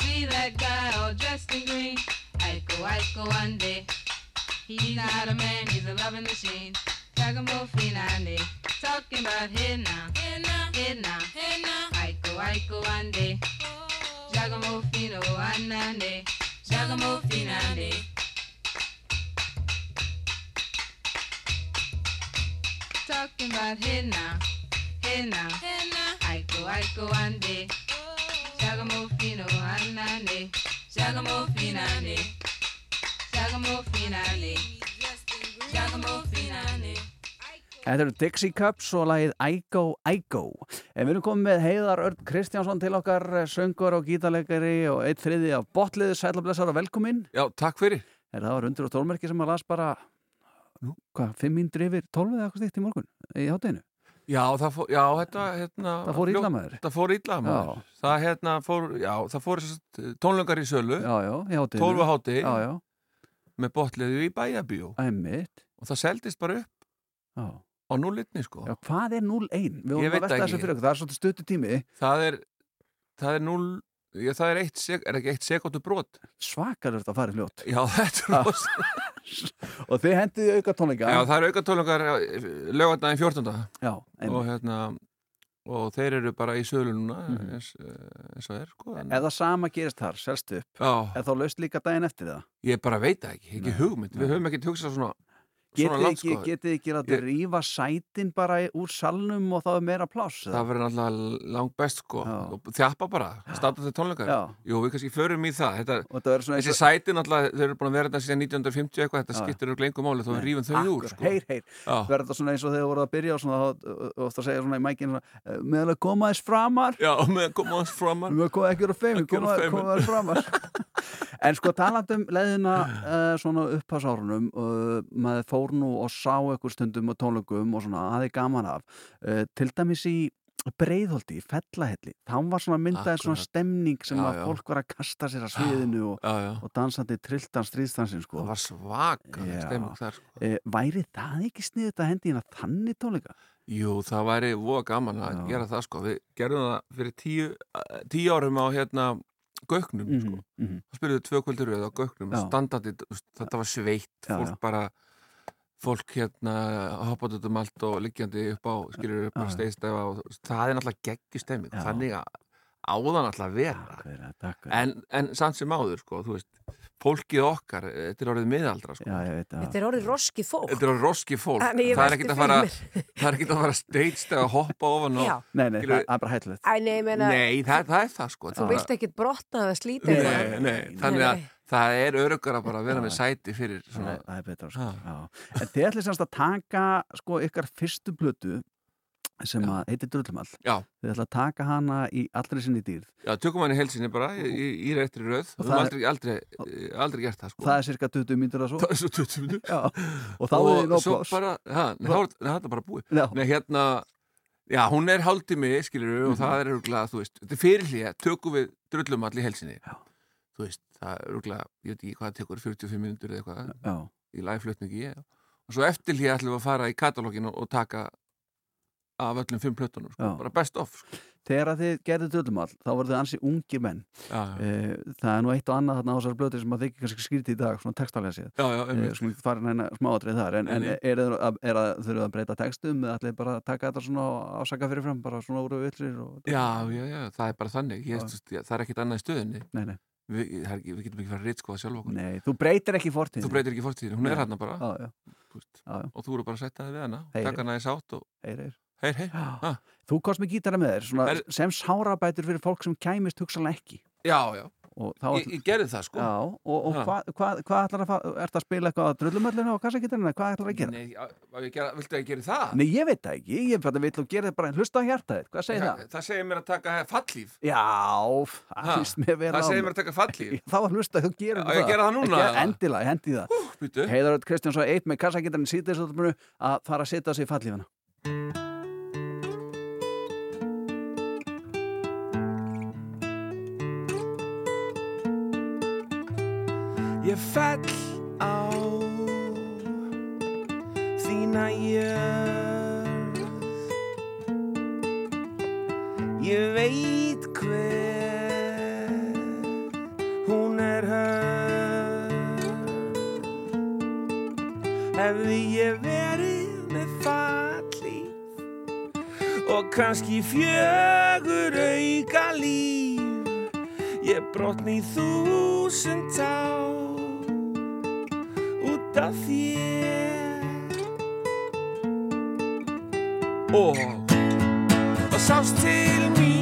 See that guy all dressed in green, Aiko, Aiko, ande. He's not a man, he's a loving machine. Giacomo Finane, talking about hey now, hey now, Aiko, Aiko, ande. Giacomo Fino, anane, Giacomo Finane. Talking about hey now, hey now, Aiko, Aiko, ande. Giacomo Fino, anane, Giacomo Finane, Þetta eru Dixie Cups og lagið Ægó Ægó. En við erum komið með Heiðar Örn Kristjánsson til okkar, söngur og gítarleikari og eitt þriði af botliðu, sælablessar og velkomin. Já, takk fyrir. Er það var undir og tólmerki sem að las bara, hvað, fimm mindur yfir tólfið eða eitthvað stíkt í morgun í hátteginu? Já, það fór, já, þetta, hérna... Það fór illa þér. Það fór illa með Já. Það, hérna, fór, já, það fór sagt, tónleikar í sölu. Já, já, í hátteginu. 12 hátti. Já, já, Með botliðu í bæjabíó. æmitt. Og það seldist bara upp Já. Á núlitni, sko. Já, hvað er 0-1? Við Ég vorum veit að velta þessu fyrir okkur, það er svolítið stuttu tími. Það er, það er 0... Já, það er eitt, er ekki eitt sekundu brot. Svakar þetta að fara í fljótt. Já, <laughs> þetta er rosa. <laughs> Og þið hendiði auka tónleika. Já, það er auka tónleikar lögandaginn 14. Já, einmitt. og hérna og þeir eru bara í sölu núna Mhm. eins, eh, eins og er sko en, Ef það sama gerist þar, selst upp, Já, er þá laust líka daginn eftir það? ég bara veit það ekki, ekki Nei, hugmynd við höfum ekkert hugsað svona Getið ekki, landskóð getið ekki að rífa sætin bara úr salnum og þá er meira pláss? Það verður náttúrulega langt best sko. Og þjappa bara, státa til tónleikar. Jú, við kannski förum í það. Þetta, Þessi eins og- sæti náttúrulega, þeir eru búin að vera þetta síðan 1950 eitthvað, þetta skiptir eru lengum máli þó við rífum þau úr sko. Heyr, heyr, Já. verður þetta svona eins og þegar voruð að byrja og svona, þá- og það segja svona í mækinn svona, meðal að koma þess framar. Já, með að koma þess framar <laughs> að en sko talandum leðina uh, svona upphásárunum uh, maður fór nú og sá eitthvað stundum og tónleikum og svona aðeins gaman af uh, til dæmis í breiðholti, í fellahelli þá var svona myndaði svona stemning sem Já, að já. fólk var að kasta sér að sviðinu og, Já, já. og dansandi trilltan stríðstansin sko. Það var svaka Já. stemming þar sko. Eh, væri það ekki sniðið að hendi hérna þannig tónleika? Jú, það væri voða gaman að gera það sko Við gerðum það fyrir tíu, eh, tíu árum á hérna Gauknum Mhm, sko. mhm. Það spyrjuðu tvö kvöldur við á þú veist, þetta var sveitt Já, fólk já. bara fólk hérna hoppað út um allt og liggjandi upp á skilur upp á já. steigstefa og það er náttúrulega geggjustemming þannig að áðan náttúrulega að vera. Vera, takk, en, en samt sem áður sko, þú veist, fólkið okkar þetta er orðið miðaldra sko. Já, ég veit Þetta er orðið roski fólk. Þetta er orðið roski fólk. Ég það er ekkert að fara það er ekkert að fara steigstega að hoppa ofan og Nei, nei, það er bara hættulegt. Æ, nei, ég meina, Nei, það, það er það sko þú vilt ekkit brotna eða slíta Nei, eitthvað. nei, þannig að það er örugara bara að vera með sæti fyrir það, svona, það er betra sko. Já. en þið ætlið semst að taka sko ykkar fyrstu blötu sem að heitir Drullumall þið ætlið að taka hana í allri sinni dýrð. Já, tökum hann í helsinni bara í, réttri röð. Og Við það höfum er- aldrei, aldrei, aldrei gert það sko. það er cirka 20 mínútur að svo. <laughs> Það er svo 20 mínútur. Já. og þá er þið nóg svo pláss. bara, ha, nei, þá er það er bara búið. Já. Nei, hérna, já, hún er hálftími, skilur og Mhm. það er örgulega, þú veist Þetta er fyrirlið, tökum við drullum allir í helsinni Já. Þú veist, það er örgulega, ég veit ekki hvað það tekur 45 mínútur eða eitthvað Já. í lægflutningi og svo eftirlið ætlum við að fara í katalógin og, og taka af öllum fimm plötunum, sko, bara best of sko. þegar að þið gerðu Drullumall þá voru þið ansi ungir menn Já, já. Eh, það er nú eitt og annað þarna á þessar blötu sem að þið ekki kannski skrítið í dag svona textalega séð Já. Eh, ekki fara neina smáatrið þar en, en nei. er, er, að, er að breyta textum eða ætlið bara að taka þetta svona ásaka fyrirfram bara svona úr villir og... Já, já, já, það er bara þannig ég, það er ekkit annað í stöðunni Nei, nei. Við, það er ekki, við getum ekki fara að reytskoða sjálf okkur Nei, þú breytir ekki fortíðinni. Þú breytir ekki fortíðinni, hún er Nei. hérna og þú eru bara að setja þig við hana Heyri. taka hana í sátt og Heyr, heyr ha. Þú komst með gítara með þér svona, Er- sem sárabætur fyrir fólk sem kæmist hugsanlega ekki. Já, já, þá ég, ég gerði það sko. Já, og, og hvað hva, hva ætlar að fara, ert að spila eitthvað á drullumöllinu og kassagítarinu, hvað ætlar að gera? Nei, ég gera, viltu að ég geri það? Nei, ég veit það ekki, ég bara vill og gera þetta bara hlusta á hjartaðið, hvað segir það? Það segir mér að taka fallíf Já, það það segir mér að taka fallíf <laughs> Þá var hlusta, þú gerir Á ég að gera það núna, endilega, hendi það. Býtu Heiðar Kristján svo eitt með kassagítarinu síðdeisúttumunu að fara að setja sig í fallífana Ég fell á þína jörð. Ég veit hver hún er höfð Hefði ég verið með fallíf og kannski fjögur auka líf Ég brotni þúsund tá út af þér. Og, og sást til mín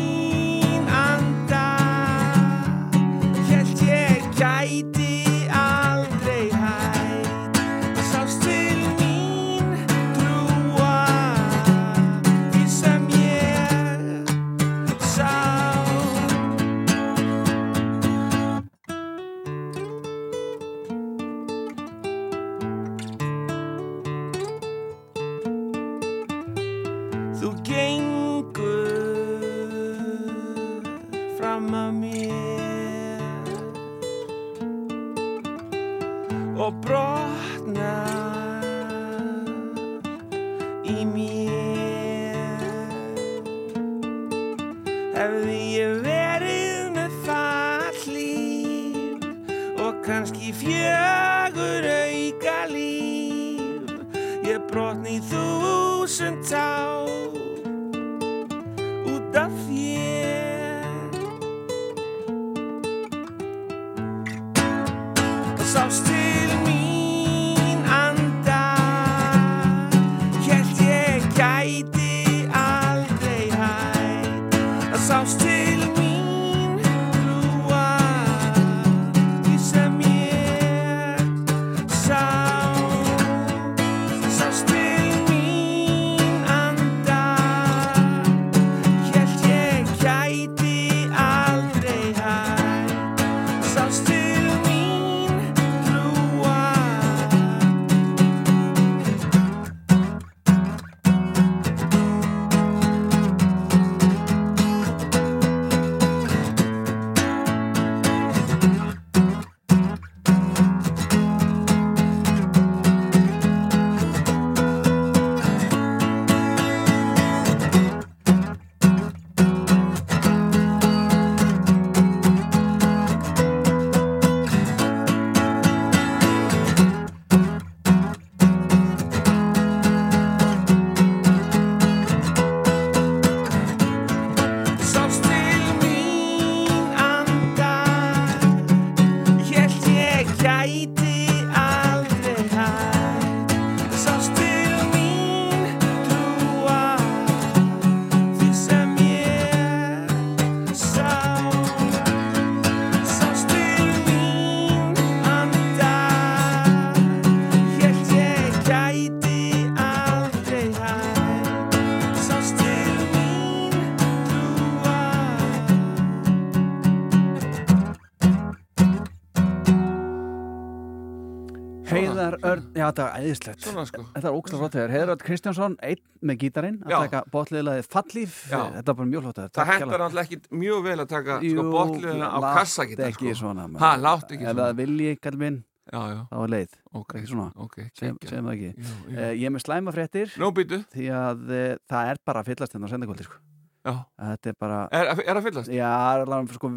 þetta var æðislegt Svona, sko. Þetta var ógslag flott Örn Kristjánsson, einn með gítarinn að Já. taka botliðlaði fallíf Já. Þetta var bara mjög flott Það hentar alltaf ekki mjög vel að taka sko, botliðina á kassagítar ekki sko. svona Ha, láttu ekki Ef svona það vilji, kall minn, Já, já, þá er leið ok, Ekki svona, ok, sem, sem það ekki Já, já. Eh, Ég er með slæma fréttir Nó býtu, Því að uh, það er bara að fyllast hérna á sendakvöldi sko. já Þetta er bara Er, er að fyllast? Já, það er alveg sko,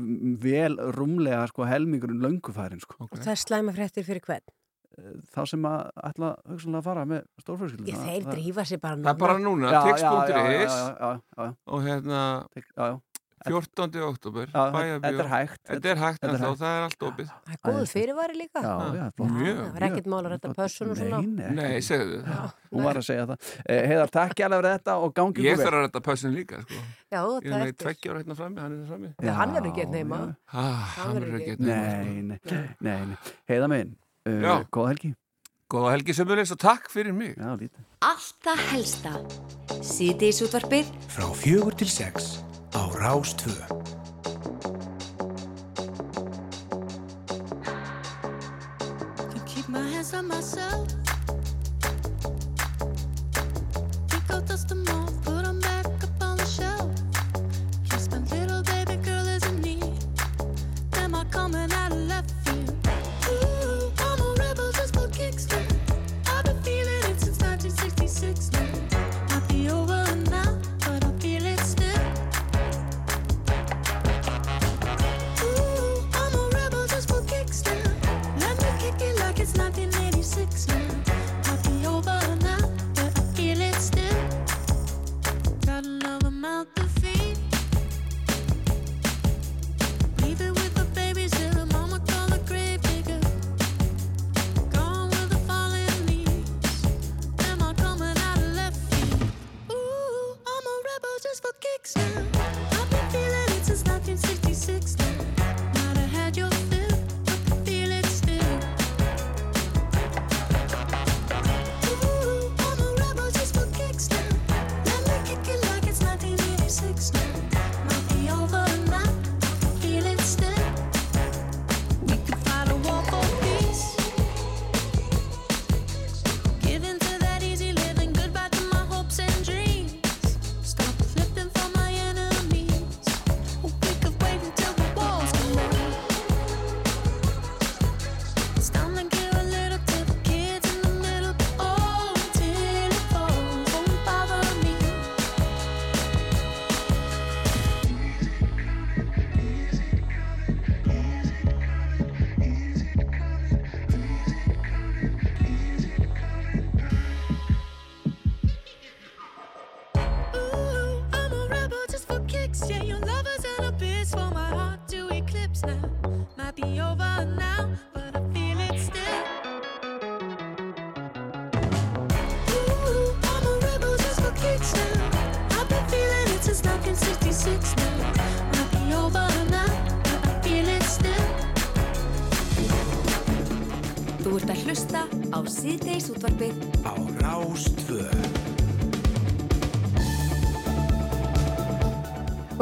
vel rúmlega sko, helmingurinn löngufærin sko. Og það er slæma fréttir fyrir hvern? Þá sem að ætla hugsanlega að fara með stórfjölskyldu Ég þeir drífa sér bara Það er bara núna, Já, já, já, tix.is og hérna Já, já. 14. oktober Já, Bæjarbíó. þetta er hægt. Þetta er hægt er ennþá, hægt. það er allt opið Það er góðu fyrirvari líka. Já, já, flott. Mjög, Það er ekkert mál að redda pössun og svona. Nei, segðu Hún var að segja það Eh, Heiðar, takk alveg fyrir þetta og gangi Ég ykkur þarf að redda pössun líka sko. Já, Ég er það með eftir. tveggjára hérna frammi, hann er hérna frammi Nei, hann er ekki einn heima. ah, Hann er ekki einn heima sko. Nei, nei, nei, nei. Heiða minn. Uh, góða helgi Góða helgi sömulegis og takk fyrir mig Já, lítið Allt það helsta. Síðdeis útvarpið Frá fjögur til sex á Rástvö. Can keep my hands on myself. 1966 now.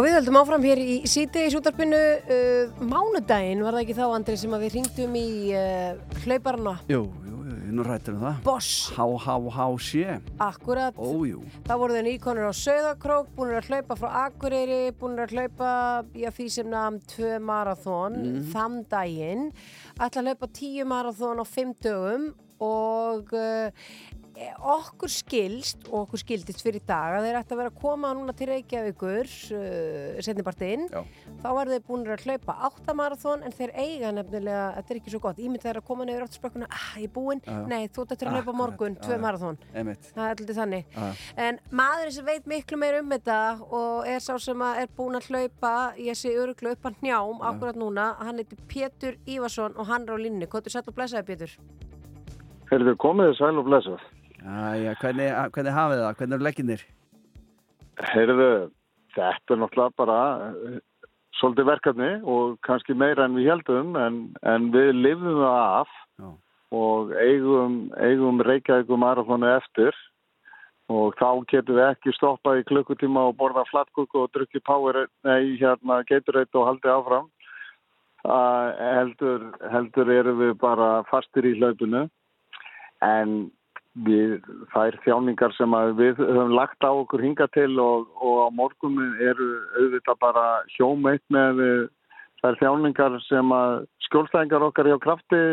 Og við höldum áfram hér í síðdeis útarpinu uh, mánudaginn, var það ekki þá Andri sem við ringdum í uh, hlauparna Jú, jú, jú, nú rættum við það. Boss, Há, há, há, sé. Akkurat. Ójú þá voru þeir nýkonur á Söðakrók búinir að hlaupa frá Akureyri búinir að hlaupa í að því sem namn tvö marathón Mhm. þann daginn. Ætla að hlaupa tíu marathón á fimm dögum og uh, okkur skilst og okkur skildist fyrir dag að þeir ætti að vera að koma núna til Reykjavíkur uh, setnibartinn Já. þá var þeir búinir að hlaupa áttamarathón en þeir eiga nefnilega, þetta er ekki svo gott ímynd þeir að koma nefnir áttarspökkuna, ah, ég er búinn. Nei, þú eftir að hlaupa morgun, já, tvö já. marathón Einmitt. Það er alltaf þannig. En maðurinn sem veit miklu meir um þetta og er sá sem að er búinn að hlaupa ég sé öruglu upp að njám akkurat núna, hann heitir Pétur Ívarsson og hann er á línni, hvað er sætt og blessaði Pétur. Heyrðu, komið þið sæl og blessað. Æja, hvernig, hvernig hafið það? Hvernig eru legginir? Heyrðu, þetta er náttúrulega bara eh, svolítið verkefni og kannski meira en við heldum en, en við lifðum það af Já. og eigum, eigum Reykjavíkum marathonu eftir og þá getum við ekki stoppað í klukkutíma og borða flattkúku og drukki power, nei, hérna, Gatorade og haldið áfram. Uh, heldur, heldur erum við bara fastir í hlaupinu en við, þær þjáningar sem við höfum lagt á okkur hinga til og, og á morgunin eru auðvitað bara hjómeitt með eh, þær þjáningar sem skjólstæðingar okkar hjá krafti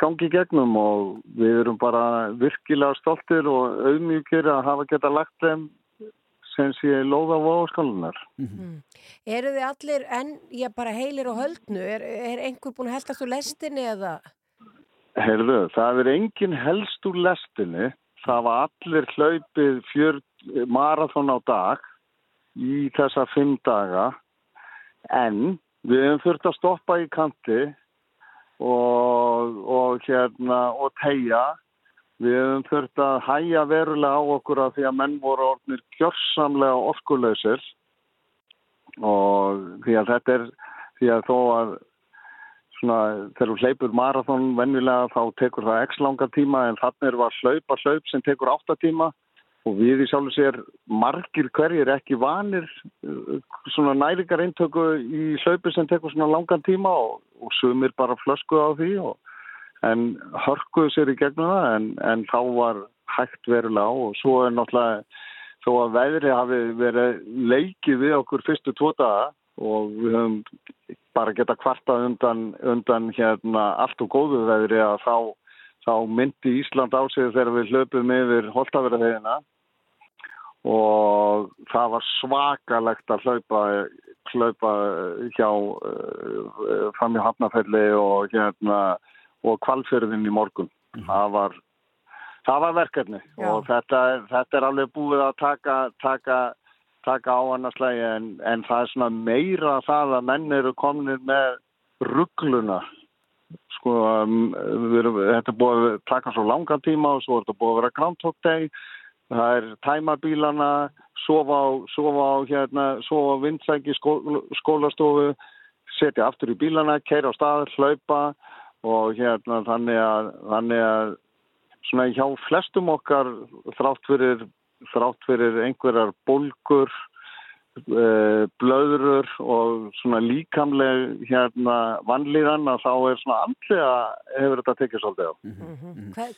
gangi gegnum og við erum bara virkilega stoltir og auðmjúkir að hafa geta lagt þeim sem sé lóða á óskalunar. Eru þið allir enn, já bara heilir og höldnu? Er, er einhver búin að heldast úr lestinni eða? Heyrðu, það er engin helst úr lestinni. Það var allir hlaupið fjör marathón á dag í þessa fimm daga. En við hefum þurft að stoppa í kanti og, og hérna og tegja við hefum þurft að hæja verulega á okkur af því að menn voru orðnir gjörsamlega orkuleysir og því að þetta er því að þó að svona, þegar þú hleypur marathón venjulega þá tekur það x langa tíma en þannig er að hlaupa hlaup sem tekur 8 tíma. Og við í sjálfu sér margir hverjir ekki vanir uh, svona næringar eintöku í hlaupi sem tekur svona langan tíma og, og sumir bara flösku á því og, en hörkuðu sér í gegnum það en, en þá var hægt verulega á. Og svo er náttúrulega þó að veðri hafi verið leikið við okkur fyrstu tvo daga og við höfum bara geta kvartað undan, undan hérna allt og góðu veðri að þá, þá myndi Ísland á sig þegar við hlöpum yfir holtaverðaðina og það var svakalegt að hlaupa, hlaupa hjá uh, fram í Hafnafelli og hérna og kvalfyrðin í morgun. Það var það var verkefni Já. og þetta, þetta er alveg búið að taka, taka, taka á annarslægi en, en það er svona meira það að menn eru kominir með ruggluna sko, um, erum, þetta er búið að taka svo langan tíma og svo er þetta búið að vera Groundhog Day. Það er tæmabílana sofa á, sofa á hérna, sofa á vindsæki skó, skólastofu setja aftur í bílana, keira á stað, hlaupa og hérna þannig að, þannig að svona hjá flestum okkar þrátt fyrir, þrátt fyrir einhverjar bólgur, uh, blöðrur og svona líkamleg hérna vannlíðan að þá er svona andlega hefur þetta tekið svolítið á. Hvað,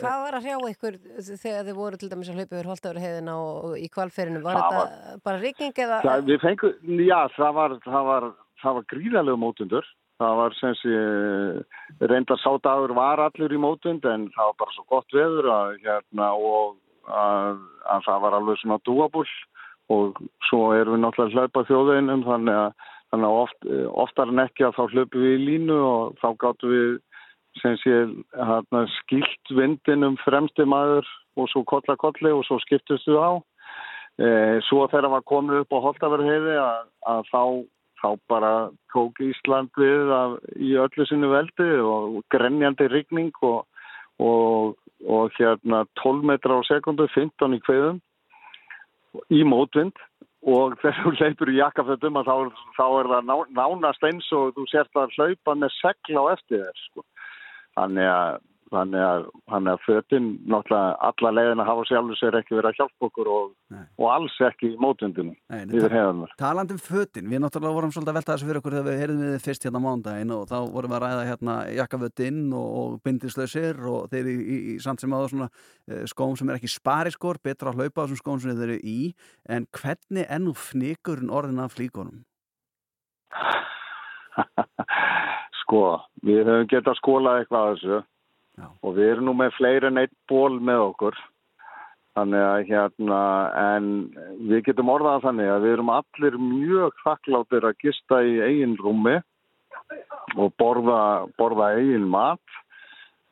hvað var að hrjá ykkur þegar þið voru til dæmis að hlaupa yfir holtafurheiðina og, og í kvalferinu? Var Það þetta bara rigning eða? Það, við fengum, já, það var, það var, það var gríðarlegu mótundur. Það var sem sé, reyndar sádagur var allur í mótund en það var bara svo gott veður að, hérna, og að, að það var alveg svona dúabull og svo erum við náttúrulega að hlaupa þjóðeinum þannig að, þannig að oft, oftar en ekki að þá hlaupum við í línu og þá gáttum við sem sé hérna, skilt vindinum fremsti maður og svo kolla kolli og svo skiptust við á. E, svo þegar var komið upp á Holtaverheiði að, að þá, þá bara tók Ísland við af, í öllu sinni veldi og grenjandi rigning og, og, og hérna 12 metra á sekundu, 15 í kveðum í mótvind og <laughs> þegar þú hleypur í jakkafötum þá, þá er það ná, nánast eins og þú sért að hlaupa með segla á eftir þér sko. þannig að þannig að, þannig að fötin náttúrulega alla leiðin að hafa sjálfur sér ekki verið að hjálpa okkur og, og alls ekki í mótvindinu Nei, yfir hefðanar Talandi um fötin, við náttúrulega vorum svolítið að velta þessu fyrir okkur þegar við heyrðum við þið fyrst hérna mándaginn og þá vorum við að ræða hérna jakkafötinn og, og bindislausir og þeir í, í, í samt sem áður svona uh, skóm sem er ekki spariskor, betra að hlaupa á þessum skóm sem þeir eru í, en hvernig ennú fnikurinn orðin af flíkonum? <laughs> Sko, við höfum getað skólað eitthvað að þessu Já. og við erum nú með fleiri en eitt ból með okkur þannig að hérna en við getum orðað þannig að við erum allir mjög þakkláttir að gista í eigin rúmi og borða, borða eigin mat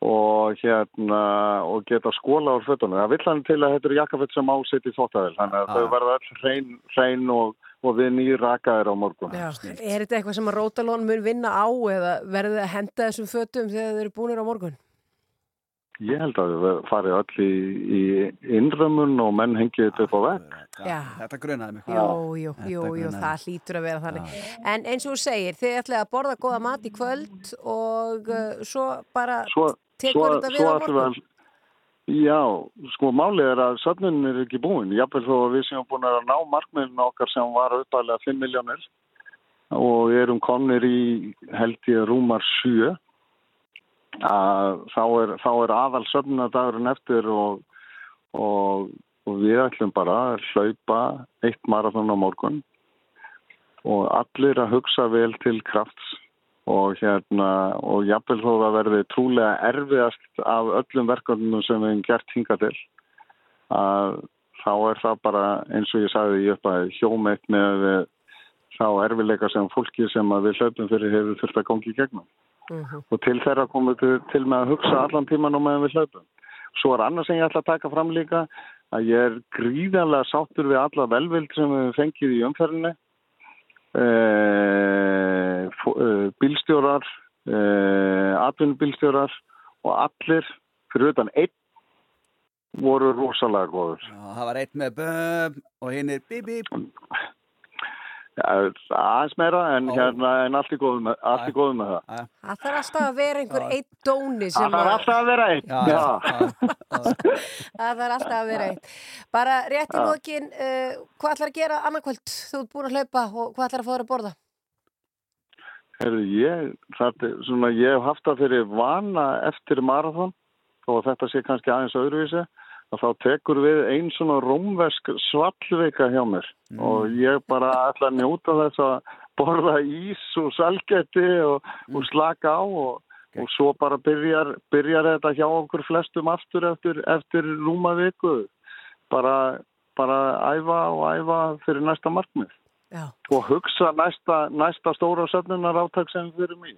og hérna og geta skóla úr fötunum. Það vill hann til að þetta eru jakkafett sem ásett í þóttavel þannig að Ah. þau verða all hrein, hrein og, og við nýr rakaðir á morgun. Já, er þetta eitthvað sem að Rótalón mun vinna á eða verður þið að henda þessum fötum þegar þið eru búinir á morgun? Ég held að við farið öll í, í innrömmun og menn hengið þetta upp á vekk. Já. Þetta grunaði mig. Jú, jú, Þetta jú, jú, grunaði það hlýtur að vera þannig. En eins og þú segir, þið ætlaði að borða góða mat í kvöld og uh, svo bara Svo, tekur þetta við á morgun. Já, sko málið er að söfnunin er ekki búin. Jafnvel þó að við séum búin að ná markmiðin okkar sem var uppæðlega 5 miljónir og erum komnir í held ég rúmar 7 að þá er, er aðal söfnadagurinn eftir og, og, og við ætlum bara að hlaupa eitt marathon á morgun og allir að hugsa vel til krafts og hérna og jafnvel þó það verði trúlega erfiðast af öllum verkefnum sem við hefum gert hinga til að þá er það bara eins og ég sagði í uppæði hjómeitt með þá erfiðleika sem fólki sem að við hlaupum fyrir hefur þurft að gangi í gegnum og til þeirra komum við til, með að hugsa allan tíman og meðan við hlaupum. Svo er annars sem ég ætla að taka fram líka að ég er gríðanlega sáttur við alla velvild sem við höfum fengið í umferðinni. E, bílstjórar, e, atvinnubílstjórar og allir fyrir utan einn voru rosalega góður. Já, það var eitt með böm og hinn er. Ja, aðeins meira en, hérna, en allt í góðum með, allt í góðum með það. Það þarf alltaf að vera einhver einn dóni sem Það þarf alltaf að vera Já. <laughs> Það þarf alltaf að vera einn. Bara rétt í Já. lokin, uh, hvað ætlar að gera annarkvöld? Þú ert búin að hlaupa og hvað ætlar að þér að borða? Herðu, ég, það, er svona, ég hef haft það fyrir vana eftir marathon og þetta sé kannski aðeins öðruvísi að þá tekur við einn svona rómvesk svallveika hjá mér. Og ég bara ætla að njóta þess að borða ís og salgeti og, og slaka á og, og svo bara byrjar, byrjar þetta hjá okkur flestum aftur eftir, eftir rúma viku. Bara, bara æfa og æfa fyrir næsta markmið. Já. og hugsa næsta, næsta stóra söfnunar áttak sem erum í.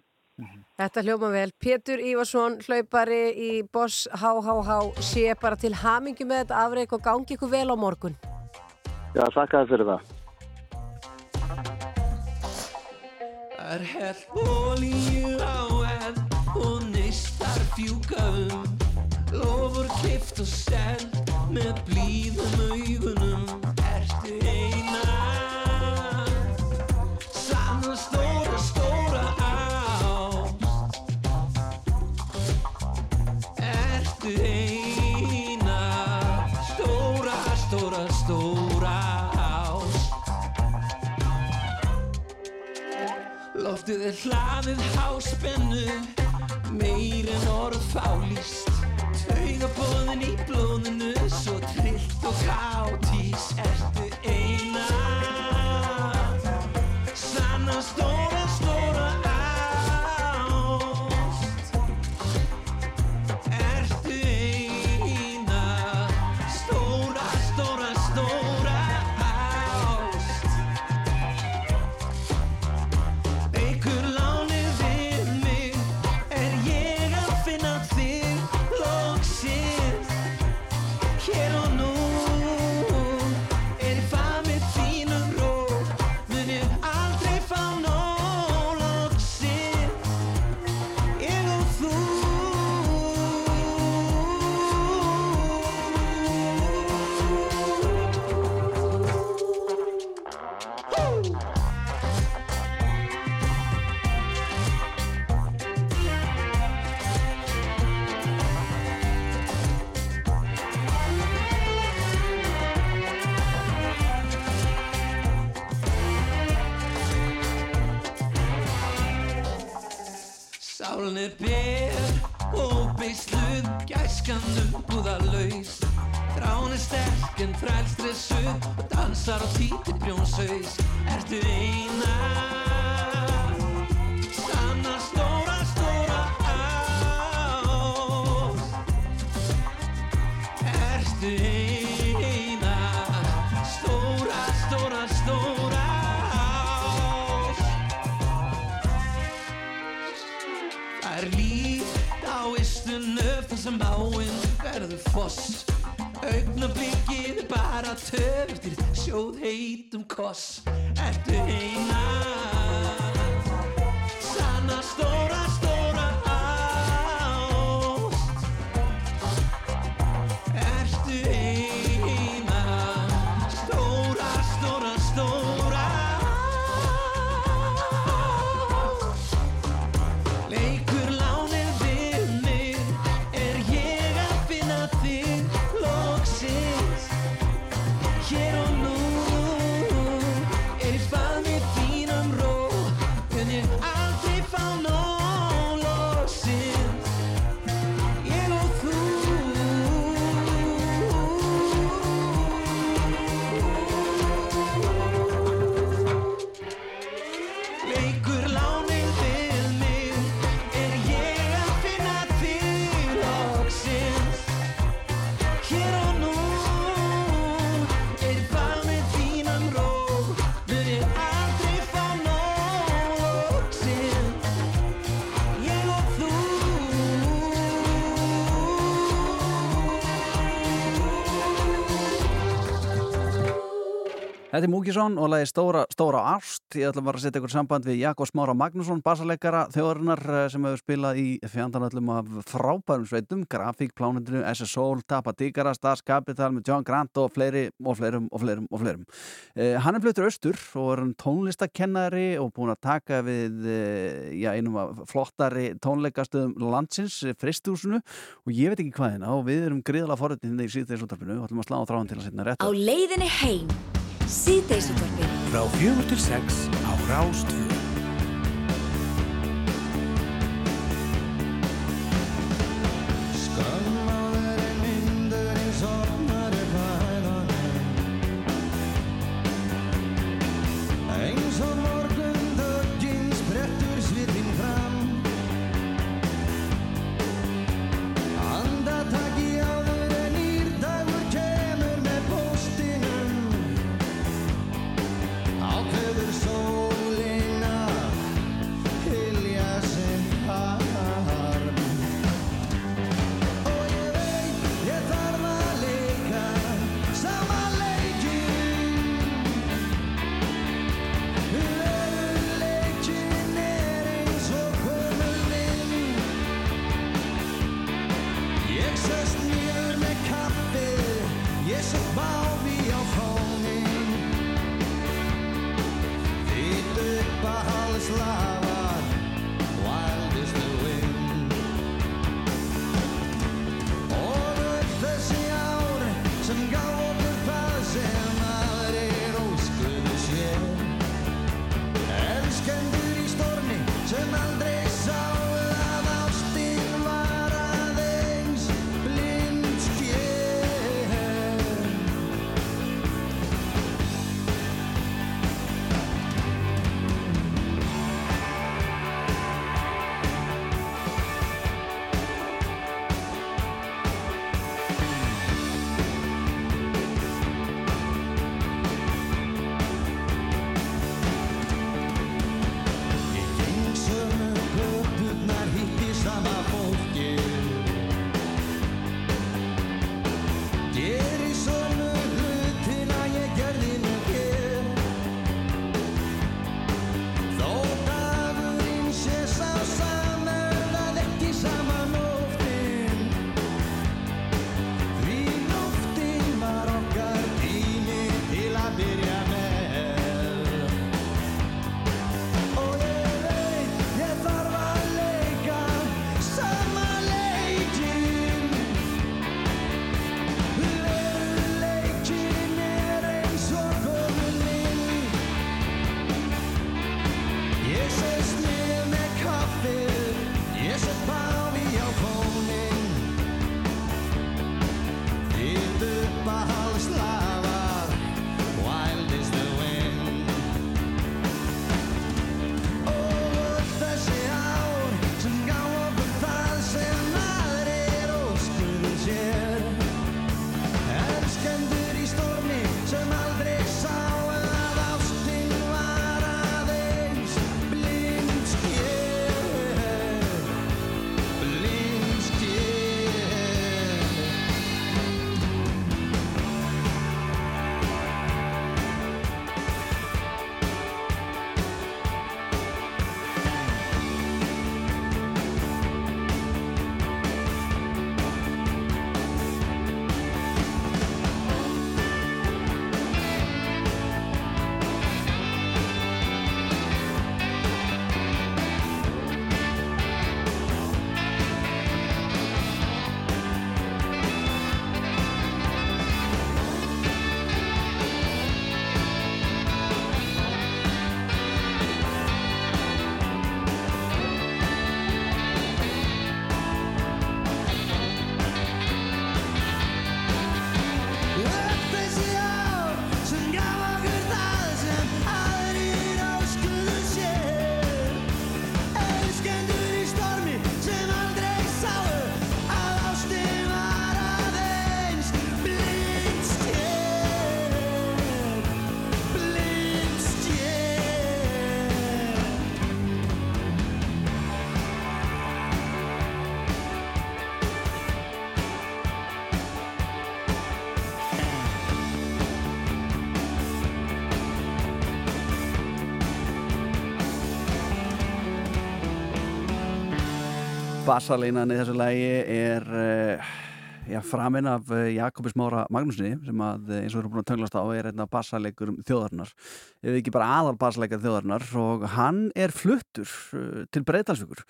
Þetta hljóma vel. Pétur Ívarsson, hlaupari í Boss HHH, sé bara til hamingju með þetta afreik og gangi ykkur vel á morgun. Já, þakka þér fyrir það. Er hell olíu á enn og neistar fjúka um Lofur kift og send með blíðum augunum Loftið er hlaðið háspennu Meir en orð fálýst. Taugabóðin í blóðinu Svo trillt og káttís Ertu eina? Sanna stóra títi brjónsaus Ertu eina Of course. Þetta er Múkisson og lagi Stóra, Stóra Ást. Ég ætla bara að setja ykkur samband við Jakob Smára Magnússon, bassaleikara þjóðarinnar eh, sem hefur spilað í fjandanöllum af frábærum sveitum, Grafík, Plánundinu, SSOL, Tapa Díkara, Stars Capital með John Grant og fleiri og fleirum og fleirum og fleirum. Eh, hann er fluttur austur og er tónlistakennari og búin að taka við eh, já, einum af flottari tónleikastöðum landsins, eh, Fristúsinu og ég veit ekki hvað hérna og við erum gríðalega forrættin hérna í síðdeis útarpinu og ætlum að slá á þráðan til að setna Síðdeisútvarfið Frá fjögur til sex á Rástvö. Bassalínan í þessu lægi er uh, já, framinn af uh, Jakobis Mára Magnúsinni sem að eh, eins og við erum búin að tönglast á er einna bassalegur þjóðarinnar ef ekki bara aðal bassalegar þjóðarinnar og hann er fluttur uh, til Breitalsvíkur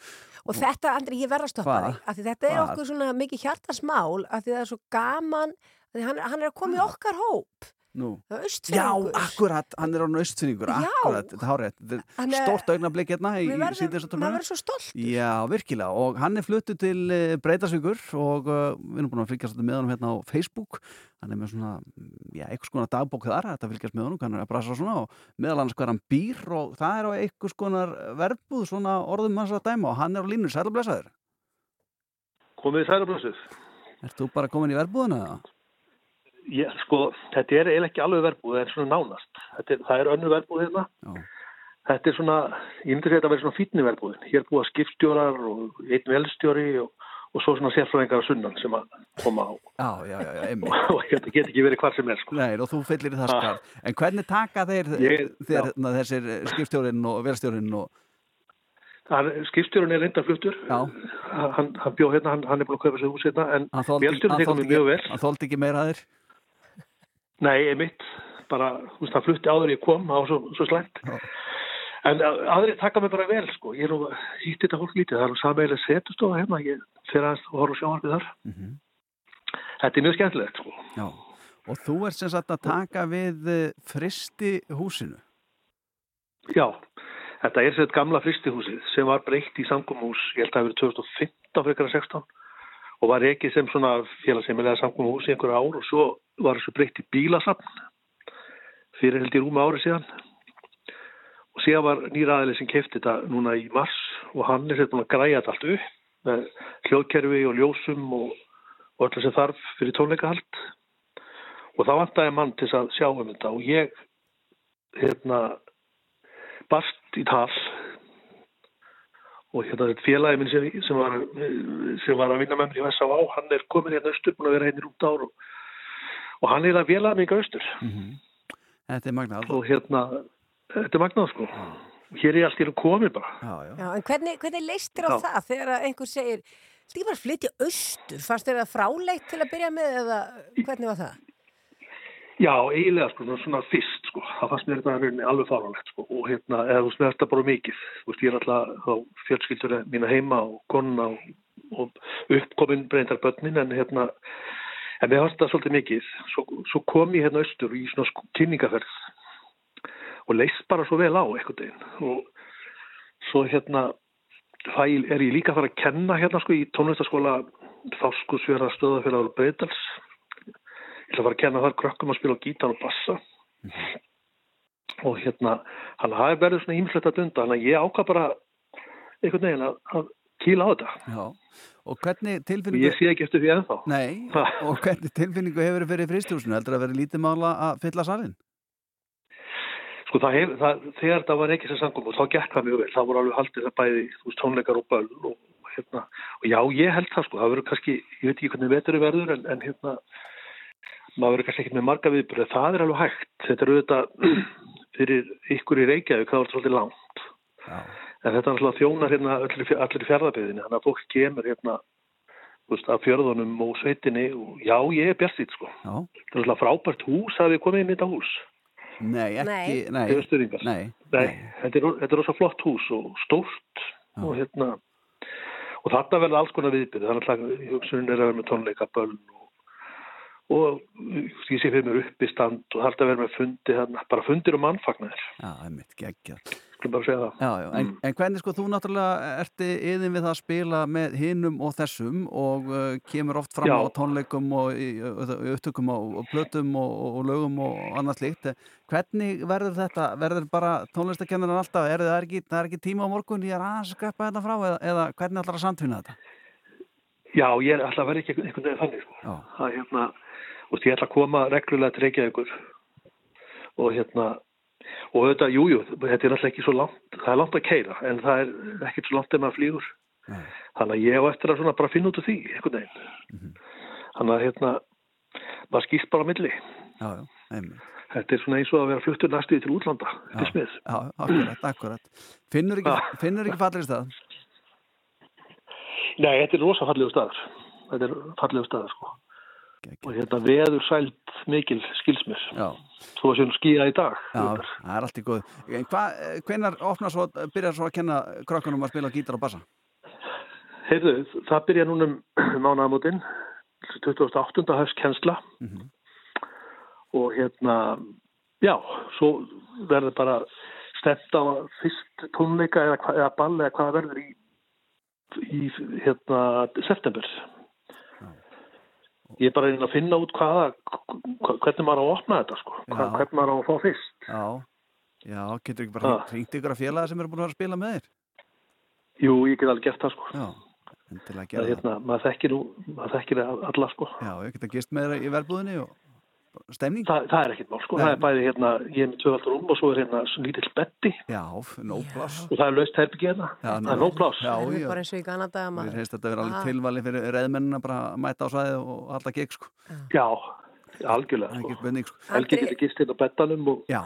Og þetta, Andri, ég verð að stoppa þig, af því þetta er Hvað? okkur svona mikið hjartasmál, af því það er svo gaman, af því hann, hann er að koma í okkar hóp. Nú. Það er Já, austfyrringur. akkurat, hann er á austfinningur Já. akkurat, þetta er hárétt Þetta er Hann er- stórt augnablik hérna í, síðdegisútvarpinu. maður verður svo stolt. Já, virkilega, og hann er fluttu til Breitasvíkur og uh, við erum búin að fylgjast með honum hérna á Facebook hann er með svona, já, einhvers konar dagbók þar, þetta fylgjast með honum, hann er að brasa svona og meðal annars hvað hann býr og það er á einhvers konar verbúð svona orðum hans að dæma og hann er á línu sæl og blessaður. Komið í sælablössuð. Ert þú bara komin í verbúðina eða? Ég, sko, þetta er eiginlega ekki alveg verbúð, það er svona nánast. Þetta er, það er önnu verbúð hérna. Já. Þetta er svona, ég myndi segja þetta að vera svona fítni verbúðin. Hér að skipstjórar og einn velstjóri og, og svo svona sérfræðingar að sunnan sem að koma á. Já, já, já, einmitt. <laughs> og þetta get ekki verið hvar sem er, sko. Nei, og þú fyllir í það Ah. skar. En hvernig taka þeir, Ég- þeir na, þessir skipstjórinn og velstjórinn og skipstjórun er reynda fluttur. Hann, hann bjóð hérna, hann, hann er búin að kaupa sér hús hérna, en velstjórun tekur mig mjög vel. hann þoldi ekki meira að þér? Nei, einmitt, bara, þú veist, hann flutti áður ég kom, það var svo, svo slæmt. En að- aðrir taka mig bara vel, sko. Ég er nú hýtt þetta fólk lítið, það er nú sameigilega setustofa hérna, ég fer aðeins og horf á sjónvarpið þar. Mhm. Þetta er mjög skemmtilegt, sko. Já, og þú ert sem sagt að taka við eh, fristi húsinu. Já, þetta er sér gamla fristihúsið sem var breytt í samgómhús, ég held að það verið 2015 frekar en 16 og var ekki sem svona félagsheimilega samgómhús í einhver ár og svo var þessu breytt í bílasafn fyrir held í rúma ári síðan. Og síðan var nýra aðeins sem kefti þetta núna í mars og hann er sér búin að græja þetta allt upp með hljóðkerfi og ljósum og, og öllu sem þarf fyrir tónleikahald. Og það vantaði mann til að sjá um þetta og ég hérna barst í tal og hérna þetta félagi minn sem, sem, var, sem var að vinna með mér í S.A.A. hann er komin hérna austur, búin að vera hérna í rúmt ár og, og hann er að félagi mig austur Þetta er magnað. og hérna, þetta er magnað sko hér er allt í hérna komið bara já, já. Já, en hvernig, hvernig leist þér á Já. það þegar að einhver segir, þetta ekki bara að flytja austur, fannst þér það fráleitt til að byrja með eða hvernig var það? Já, eiginlega sko, svona fyrst sko, það fannst mér þetta rauninni alveg fáránlegt sko. Og hérna, eða þú veist, mér það bara mikið, þú veist, ég er alltaf á fjölskyldur mína heima og konuna og, og uppkomin breyndar börnin en hérna, en mér fannst það svolítið mikið, svo, svo kom ég hérna austur í svona sko, kynningaferð og leist bara svo vel á einhvern veginn. Og svo hérna fæ, er ég líka að fara að kenna hérna sko í tónlistaskóla Þáskusfjörða stöðafélagur Breydals ég ætla að fara að kenna þar krökkum að spila gítar og bassa. Og hérna hann hafi verið svona ímsletta dunda þannig að ég ákvað bara einhvern veginn að, að kýla á þetta. Já, og hvernig tilfinningu... ég sé ekki eftir því ennþá. Nei, og hvernig tilfinningu hefur fyrir fristihúsinu? Heldur að vera lítið mála að fylla salin? sko það hef, það, þegar það var ekki sem sangum og þá gekk það mjög vel, það voru alveg haldið það bæði þú veist tónleikar og böll og, hérna, og já ég held það sko, það verður kannski ég veit ekki hvernig vetur verður en, en hérna maður verður kannski ekki með marga viðbyrði það er alveg hægt, þetta er auðvitað <clears throat> fyrir ykkur í Reykjavík það var svolítið langt Já. en þetta er alltaf þjónar hérna allir, fjárðabiðinni, þannig að fólk kemur hérna veist, af fjörðunum og sveitinni og já, ég er bjartýtt sko Já. þetta er alltaf frábært hús að við komið inn í þetta hús Nei, ekki, nei. Austurringar. Nei. Nei, þetta er, þetta er rosa flott hús og stórt og hérna og þarna verða alls konar viðbyrði þannig að hugsunin er að vera með tónleika bönn og, og ég sé fyrir mér upp í stand og þarna verða með fundi þarna, bara fundir og mannfagnar Já, einmitt, geggjað. skulum bara segja það Já, já, en, en hvernig sko þú náttúrulega erti yðin við það að spila með hinnum og þessum og uh, kemur oft fram Já. á tónleikum og í, upptökum og, og plötum og, og lögum og annað slíkt. Hvernig verður þetta? Verður bara tónlistakennaran alltaf? Er það er ekki, það er ekki tíma á morgun ég er að skappa þetta frá eða, eða hvernig ætlar að samtvinna þetta? Já, ég er alltaf að vera ekki einhvern veginn þannig sko. Það er hérna og ég ætla að koma reglulega til Reykjavíkur. Og hérna og þetta, jújú, jú, þetta er náttúrulega ekki svo langt það er langt að keira, en það er ekkert svo langt ef maður flýgur. Þannig að ég á eftir að svona bara finna út úr því einhvern veginn. Þannig að hérna maður skýst bara milli. Já, já, þetta er svona eins og að vera fluttur næstuði til útlanda til smið Já, akkurat, akkurat. Finnur ekki, finnur ekki fallir stað? Nei, þetta er rosa fallegu staður. Þetta er fallegu staður, sko. Og hérna veður sælt mikil skilsmir. Já. Svo að séum skýja í dag. Já, það er allt í góð. Hvað, hvenar opnar svo, byrjar svo að kenna krökkunum að spila gítar og bassa? Heyrðu, það byrja núna mánaðamótin, 28. höfst kennsla Mhm. og hérna, já, svo verður bara stemt á fyrst tónleika eða, eða ball eða hvað verður í, í hérna, september. Ég er bara reyna að finna út hvaða, hva- hvernig maður á að opna þetta, sko. Hva, Já. hvernig maður á að fá fyrst. Já, já, getur ekki bara hringt ykkur að félaga sem eru búin að vera að spila með þér? Jú, ég get alveg gert það, sko. Já, endilega gera það. hérna, maður þekkir maður þekkir alla, sko. Já, ég get að gist með þér í verbúðinni og stemning. Það, það er ekkert mál, sko. Nei. Það er bæði hérna, ég er með tvöfaldur rúm og svo er hérna svona lítill betti Já, nóg pláss. og það er laust herbyggi hérna. Já, það er nóg pláss. Já, Það er já. bara eins og í Ganadaga Mér maður. finnst þetta að vera alveg Ah. tilvali fyrir reyðmennina bara að mæta á svæði og alla gegn, sko. Já, algjörlega, Það er sko. sko. Helgi getur gist hérna á bettanum og... Já,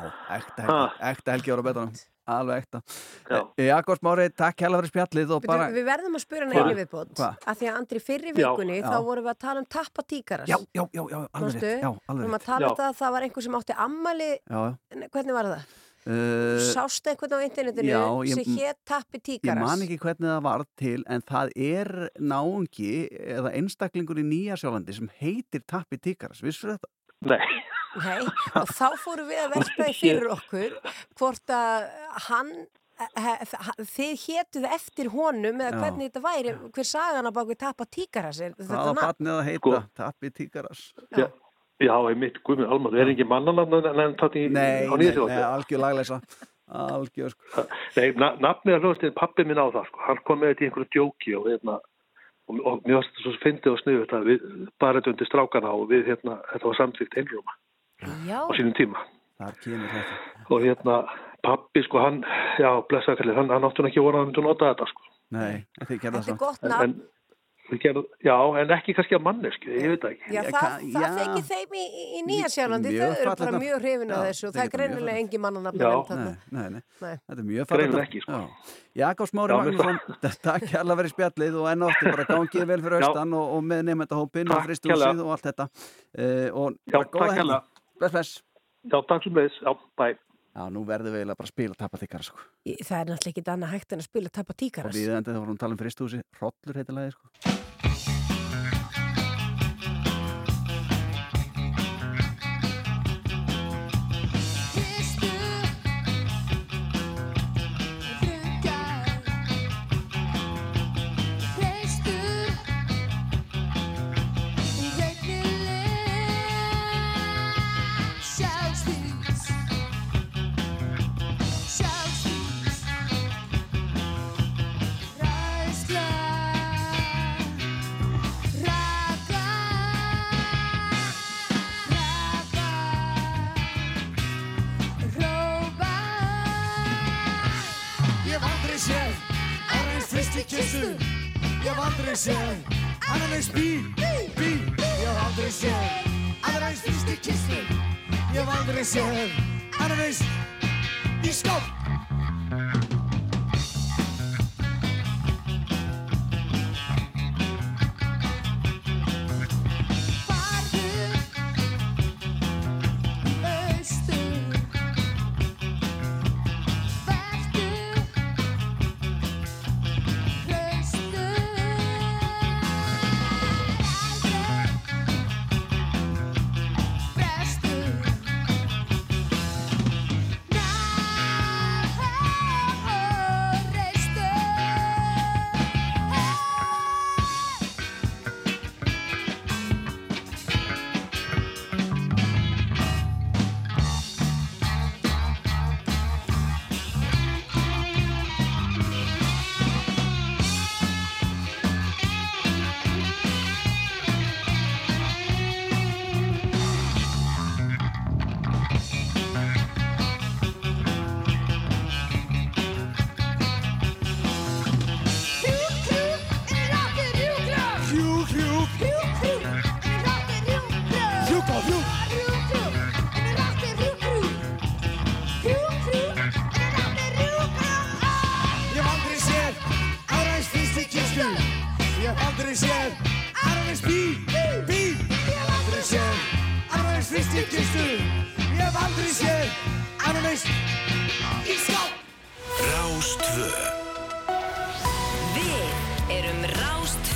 ekta helgi, ára betanum. Alveg ekta. Já. Eh, Jakob Smári, takk hella fyrir spjallið og bara... Við verðum að spura Hva? neili viðbót að því að Andri fyrri Já, vikunni já. þá vorum við að tala um tappa tíkaras Já, já, já, já, alveg rétt. Já, Við vorum að tala um það að það var einhver sem átti ammali Já, já. hvernig var það? Uh, Sást einhvern á internetinu já, ég- sem hétt tappi Ég tíkaras man ekki hvernig það var til en það er náungi eða einstaklingur í Nýja Sjálandi sem heitir Tappi Tíkaras, vissur þetta? Nei. Nei, <laughs> og þá fórum við að velta því fyrir okkur hvort að hann he, þið hétuð eftir honum eða Já. hvernig þetta væri hver sagan að baka tappa tíkaras er Það þetta var nafn? barnið að heita Tappi Tíkaras Já, já einmitt, guðmur, almar, það er ekki það í Nei, nei, algjör sko. Nei, na, nafnið að hljóðast pappi minn á það, sko. Hann kom með þetta í einhverju djóki og hérna, og, og mér varst þetta svo fyndið og við bara þetta undir strákana og við hérna, þetta var samþýgt einrúma Já. á sínum tíma. Það kemur þetta Og hérna, pappi, sko, hann, já, blessaðkallið, hann, hann áttu nú ekki voru að hann myndi að nota þetta, sko. Nei, Þetta er gott nafn já, en ekki kannski að mannesku, ég veit ekki. Já, það, það þekki þeim í, í Nýja Sjálandi, Mjög þau eru bara mjög hrifin Já, þessu og það er greinilega Já. nefnd þarna. Nei, nei, nei, Nei. þetta er mjög Greinilega fallegt ekki, sko. Já. Jakob Smári Já, mér Magnússon, <laughs> takk hérlega verið spjallið og enn áttu bara gangið vel fyrir Já. austan og, og með nefndahópin og fristúsið kærlega. og allt þetta uh, og Já, takk helgi. Bless, bless Já, takk sem leiðis, já, bæ. Já, nú verðum við eiginlega bara að spila tappa þykkara sko. Það er náttúrulega ekki annað hægt en að spila tappa og tíkaras. við endið þá vorum að tala um fristúsi Hrollur heitir lagið sko. Séð aðra eins bíl, bíl Ég hef aldrei séð aðra eins fyrst í kissu Ég hef aldrei séð aðra eins í skóp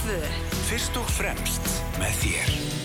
Tvö. Fyrst og fremst með þér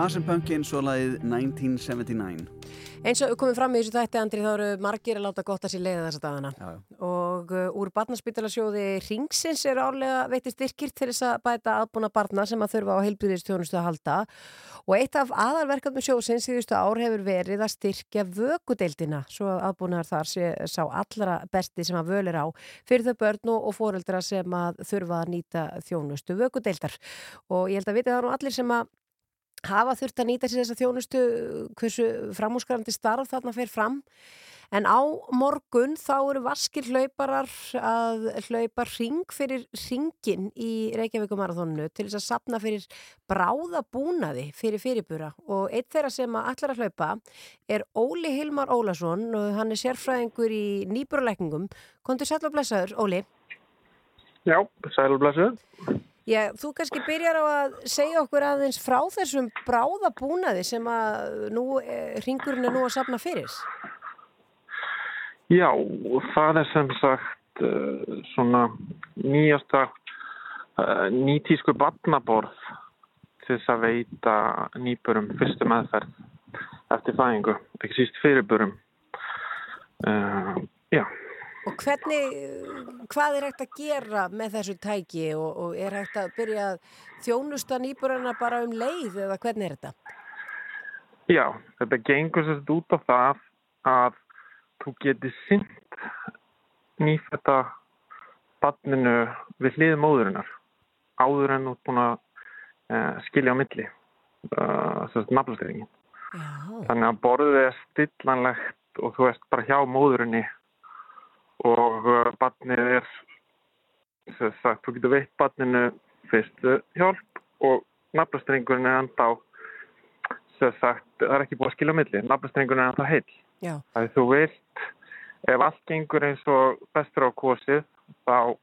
Smashing Pumpkins og lagið 1979 Eins og komum fram í þessu tætti Andri þá eru margir að láta gott að sér leiða þessa dagana. Já, já. og uh, úr barnaspítalasjóði Ringsins er álega veitir styrkir til þess að bæta aðbúna barna sem að þurfa á heilbyrðistjónustu að halda. Og eitt af aðalverkefnum sjóðsins í þústu ár hefur verið að styrkja vökudeildina svo aðbúnaðar þar sé, sá allra besti sem að völu er á fyrir þau börn og fóreldra sem að þurfa að nýta þjónustu vökudeildar. Og ég held að viti það nú allir sem að hafa þurft að nýta sér þessa þjónustu hversu framúskarandi starf þarna fer fram. En á morgun þá eru vaskir hlauparar að hlaupa ring fyrir ringin í Reykjavíkumarathoninu til þess að sapna fyrir bráðabúnaði fyrir fyrirbura. Og eitt þeirra sem að allar að hlaupa er Óli Hilmar Ólason. Og hann er sérfræðingur í nýburleikningum Kontur sæll og blessaður, Óli. Já, sælblessu. Já, þú kannski byrjar á að segja okkur aðeins frá þessum bráðabúnaði sem að nú, eh, ringurinn er nú að sapna fyrir. Já, það er sem sagt uh, svona nýjasta uh, nýtísku barnaborð til þess að veita nýburum fyrstu meðferð eftir fæðingu, ekki síst fyrirburum. Já, Og hvernig, hvað er hægt að gera með þessu tæki og, og er hægt að byrja að þjónusta nýburana bara um leið eða hvernig er þetta? já, þetta gengur sagt út á það að þú getur sint nýfætta barninu við hlið móðurinnar áður en ert búin að uh, skilja á milli uh, sem sagt nafnastyrringin. Þannig að borðið er stillanlegt og þú ert bara hjá móðurinni og uh, barnið er sem sagt, þú getur veitt barninu fyrstu hjálp og nafnastringurinn er enda á sem sagt, það er ekki búið að skilja milli. Nafnastringurinn er enda heill. Já. að þú vilt ef allt gengur eins og bestur á kosið þá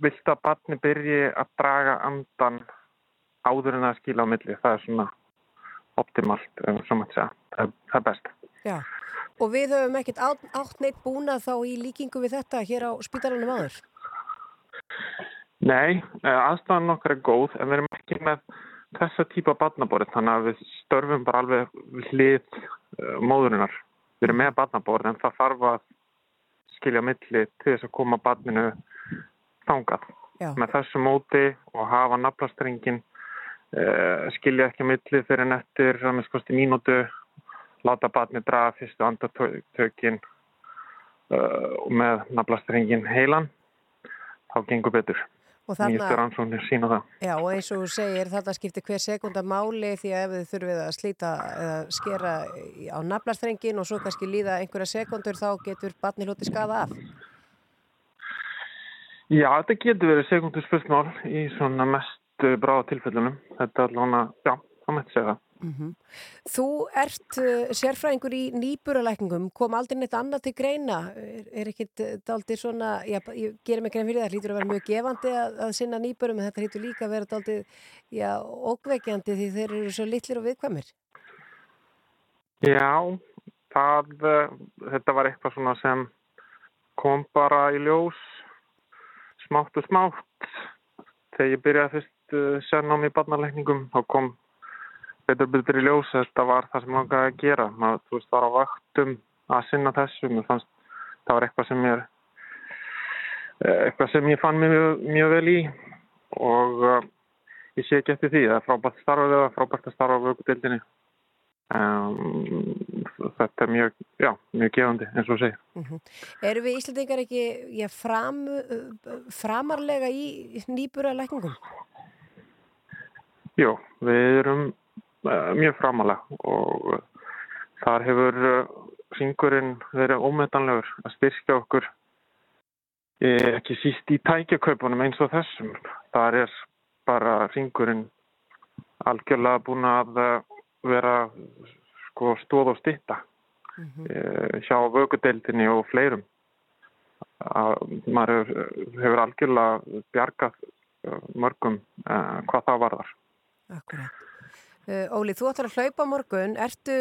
vilt að barni byrji að draga andan áður en að skilja á milli. Það er svona optimalt það er, það er best. Já. Og við höfum ekkert átt, átt neitt búnað þá í líkingu við þetta hér á spítalanum áður. Nei, eh, aðstæðan okkar er góð en við erum ekki með þessa típa barnaborð þannig að við störfum bara alveg hlið uh, móðurinnar. Við erum með barnaborð en það þarf að skilja milli til þess að koma barninu þangað. Já. Með þessu móti og hafa naflastrengin uh, skilja ekki milli fyrir að minnst kosti mínútu láta barni draga fyrstu andartökin uh, með naflastrengin heilan þá gengur betur. Og þarna- Nýjastu rannsóknir sína það. Já, og eins og þú segir, þetta skiptir hver sekunda máli því að ef þið þurfið að slíta eða skera á naflastrengin og svo kannski líða einhverja sekundur þá getur barni hloti skada af. Já, þetta getur verið sekundur spursmál í svona mest bráða tilfellunum. Þetta er alveg, já, það mætti segja það. Þú ert uh, sérfræðingur í nýburalækningum, kom aldrei neitt annað til greina, er, er ekkit daldi svona, já, ég gerir mig grein fyrir það, hlýtur að vera mjög gefandi að, að sinna nýburum en þetta hlýtur líka að vera daldi, já, ógveikjandi því þeir eru svo litlir og viðkvæmir. Já, það, uh, þetta var eitthvað svona sem kom bara í ljós smátt og smátt. Þegar ég byrjaði fyrst uh, sérnám í barnalækningum, þá kom betur betur í ljós að þetta var það sem langaði að gera. Maður, þú veist, var á vaktum að sinna þessu. Mér fannst það var eitthvað sem ég, eh, eitthvað sem ég fann mjög, mjög vel í og uh, ég sé ekki eftir því. Það er frábært starfið eða frábært að starfa á vökudildinni. Um, þetta er mjög, já, mjög gefandi eins og þú segir. Mm Eru við Íslandingar ekki já, fram, framarlega í nýburalækningum? Jú, við erum mjög framalega og uh, þar hefur uh, ringurinn verið ómetanlegur að styrkja okkur eh, ekki síst í tækjakaupunum eins og þessum. Þar er bara ringurinn algjörlega búin að vera sko stóð og stitta eh, hjá vökudeildinni og fleirum. Að maður hefur, algjörlega bjargað mörgum hvað það varðar. Akkurat. Uh, Óli, þú ætlar að hlaupa morgun, ertu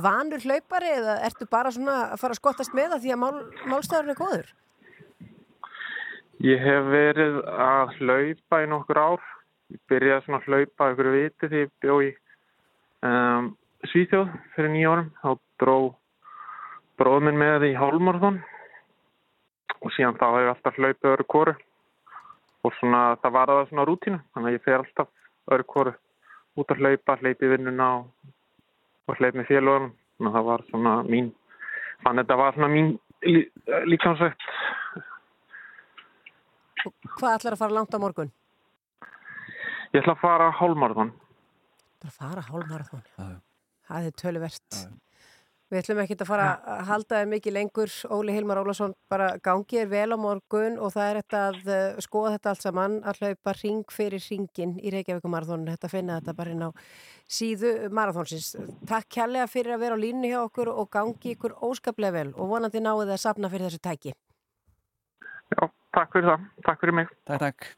vanur hlaupari eða ertu bara svona að fara að skottast með það því að mál, málstæðurinn er góður? Ég hef verið að hlaupa í nokkur ár. Ég byrjaði svona að hlaupa ykkur viti því ég bjó í um, Svíþjóð fyrir nýja árum. Þá dró bróð minn með í hálmorðun og síðan þá hef ég alltaf hlaupið öðru kóru og svona það var það svona rútínu. Þannig að ég fer alltaf öðru kóru út að hlaupa, hlaupi vinnuna og, og hlaupi með félagunum. Það var svona mín, þannig að þetta var svona mín lí, líkansvægt. Hvað ætlar að fara langt á morgun? Ég ætla að fara hálmarðan. Það er að fara hálmarðan? Það er töluvert. Við ætlum ekki að fara að halda þér mikið lengur. Óli Hilmar Ólason bara gangið vel á morgun og það er þetta að eh, skoða þetta allt saman að hlaupa ring fyrir ringin í Reykjavíkumarðónun. Þetta finna þetta bara inn á síðu marathónsins. Takk kærlega fyrir að vera á línu hjá okkur og gangi ykkur óskaplega vel og vonandi náðu það að sapna fyrir þessu tæki. Já, takk fyrir það. Takk fyrir mig. Takk, takk.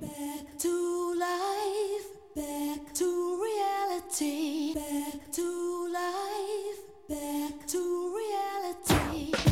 Back to life, back to reality, back to life. back to reality.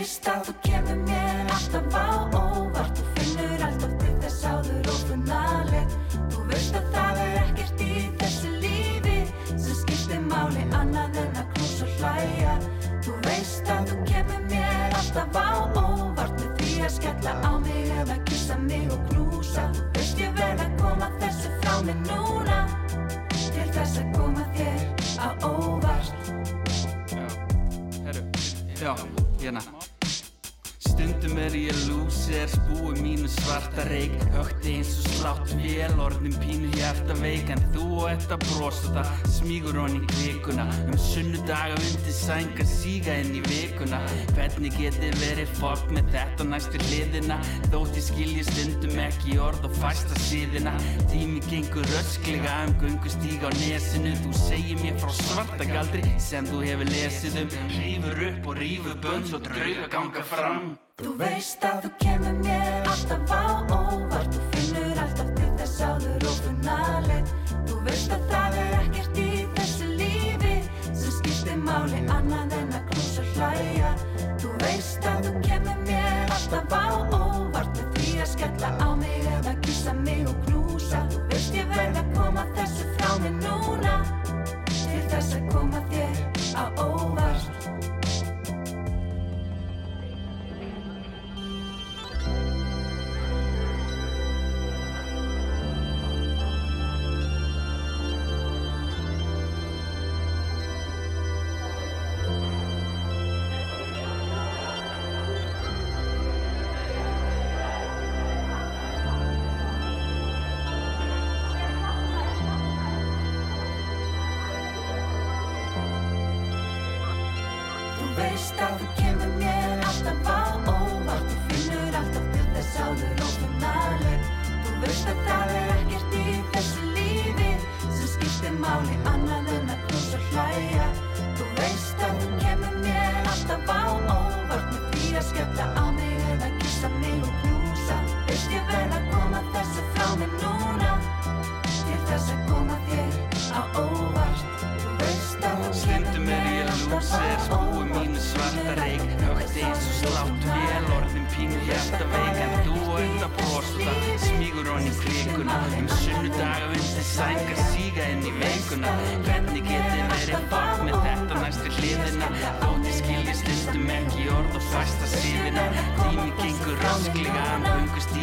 í stað Þú kemur mér alltaf á óvart. Þú finnur alltaf til þess áður ófunaleg Þú veist að það er ekkert í þessu lífi sem skiptir máli annað en að knús og hlæja. Þú veist að þú kemur mér alltaf á óvart með því að skella á mig eða kissa mig og knúsa. Þú veist ég verð að koma þessu frá mig núna til þess að koma þér á óvart. Já, herru, já, hérna er ég lúsir, spúi mínu svarta reik Högti eins og slátt vel, orðin pínu hjarta veik En þú og þetta brósta, smígur honni kvikuna. Um sunnudaga undir sænga, síga inn í vikuna. Hvernig geti verið fólk með þetta næstu hliðina? Þótt ég skilji stundum ekki orð og fæsta síðina Tími gengur ösklega um gungustík á nesinu. Þú segir mér frá svarta galdri sem þú hefur lesið um. Rýfur upp og rýfur bönns og drauga ganga fram. Þú veist að þú kemur mér alltaf á óvart. Þú finnur alltaf til þess áður og funnaleg Þú veist að það er ekkert í þessu lífi sem skiptir máli annað en að knúsa hlæja. Þú veist að þú kemur mér alltaf á óvart. Því að skella á mig eða kýsa mig og knúsa. Þú veist ég verð að koma þessu frá mig núna. Til þess að koma þér á óvart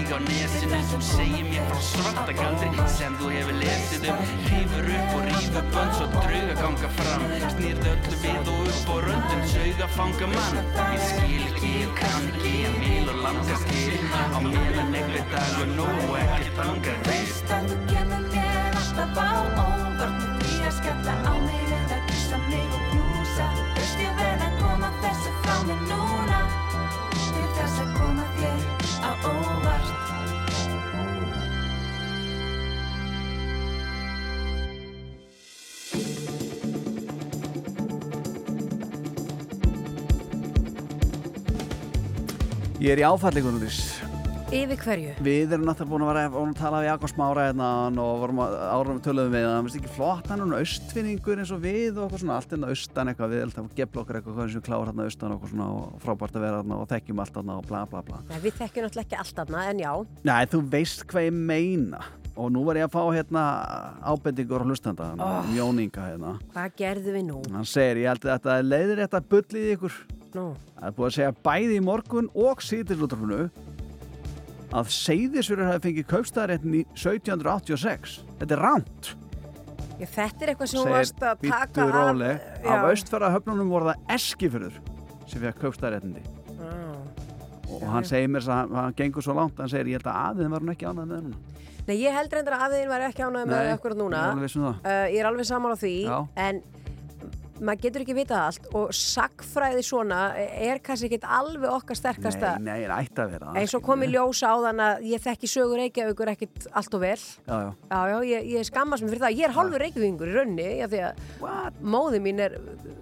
göngustíg á nesinu Þú segir mér frá svarta galdri sem þú hefur lesið um. Rífur upp og rífur bönn svo drauga ganga fram. Snýrð öllu við og upp og röndum Sauga fanga mann. Ég skil ekki, ég kann ekki Ég vil og langast til Á meðan negli dag og nóg og ekkert langar til. Veist að þú kemur mér alltaf á með því að skella á mig eða kissa mig og knúsa. Veist ég verð að koma þessu frá mig núna? Til þess að koma þér á óvart Ég er í áfalli, Gunnlís. Yfir hverju? Við erum náttúrulega búin að vera að tala við Jakob Smára hérna og vorum að árum töluðum við það, finnst ekki flott hann er austfinningur eins og við og eitthvað svona allt hérna austan eitthvað, við erum að gefla okkur eitthvað hvað sem við klára hérna austan og svona og frábært að vera hérna og þekkjum allt hérna og bla bla bla. Nei, við þekkjum náttúrulega ekki allt aðna, en já. Nei, þú veist hvað ég meina og nú var ég að fá hérna ábendingur á hlustanda, Oh. oh. Jóninga hérna. Hvað gerðum við nú? Hann segir, ég held að þetta leiðir þetta bullið ykkur. Nú. Það er búið að segja bæði í morgun og síðislutrafunu að Seyðisverður hafi fengið kaupstæðaréttin í 1786. Þetta er ránt, Já, þetta er eitthvað sem þú varst að taka róleg. Já. Af austfæra voru það eskifyrður sem fekk kaupstæðaréttindi. Ah. Og hann segir mér að hann, gengur svo langt, hann segir, ég held að aðeins var hann ekki ánægð með núna. Nei, ég held reyndar að aðeins var ekki ánægð með Nei, akkurat núna. ég er alveg um. Uh, ég er alveg saman á því, Já. en maður getur ekki vitað allt og sagfræði svona er kannski ekki alveg okkar sterkasta Nei, nei, það ætti að vera. eins og kom í ljós á þann að ég þekki sögur Reykjavíkur ekkit allt og vel Já, já. Já, já, ég, ég skammast mér fyrir það. Ég er hálfur Reykjavíkur í raunni, já, því að móði mín er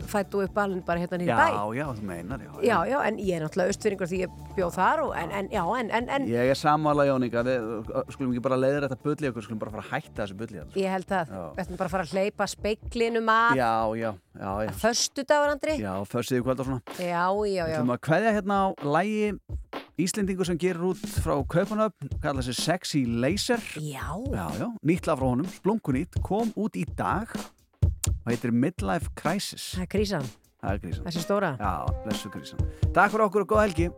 fætt og upp alveg bara hérna nýri Já, bæ. já, þú meinar, já. Já, já, en ég er náttúrulega austfyrringur því ég bjóð þar og, en, en, já, en, en, en Ég er sammála Jóninga, við skulum ekki bara leiðir þetta bulli ykkur, skulum bara fara að hætta þessu bulli. ég held að Já. við ætlum bara að fara að hleypa speiklinum að Já, já, já, já. Föstudagur, Andri? Já, föstuði kvöld og svona. Já, já, já. Við ætlum að kveðja hérna á lægi Íslendingu sem gerir út frá Kaupanöfn, kalla sig Sexy Laser. Já. Já, já, nýtt lag frá honum, splunkunýtt, kom út í dag og heitir Midlife Crisis. Það er krísan. Það er krísan. Þessi stóra. Já, blessu krísan. Takk fyrir okkur og góð helgi.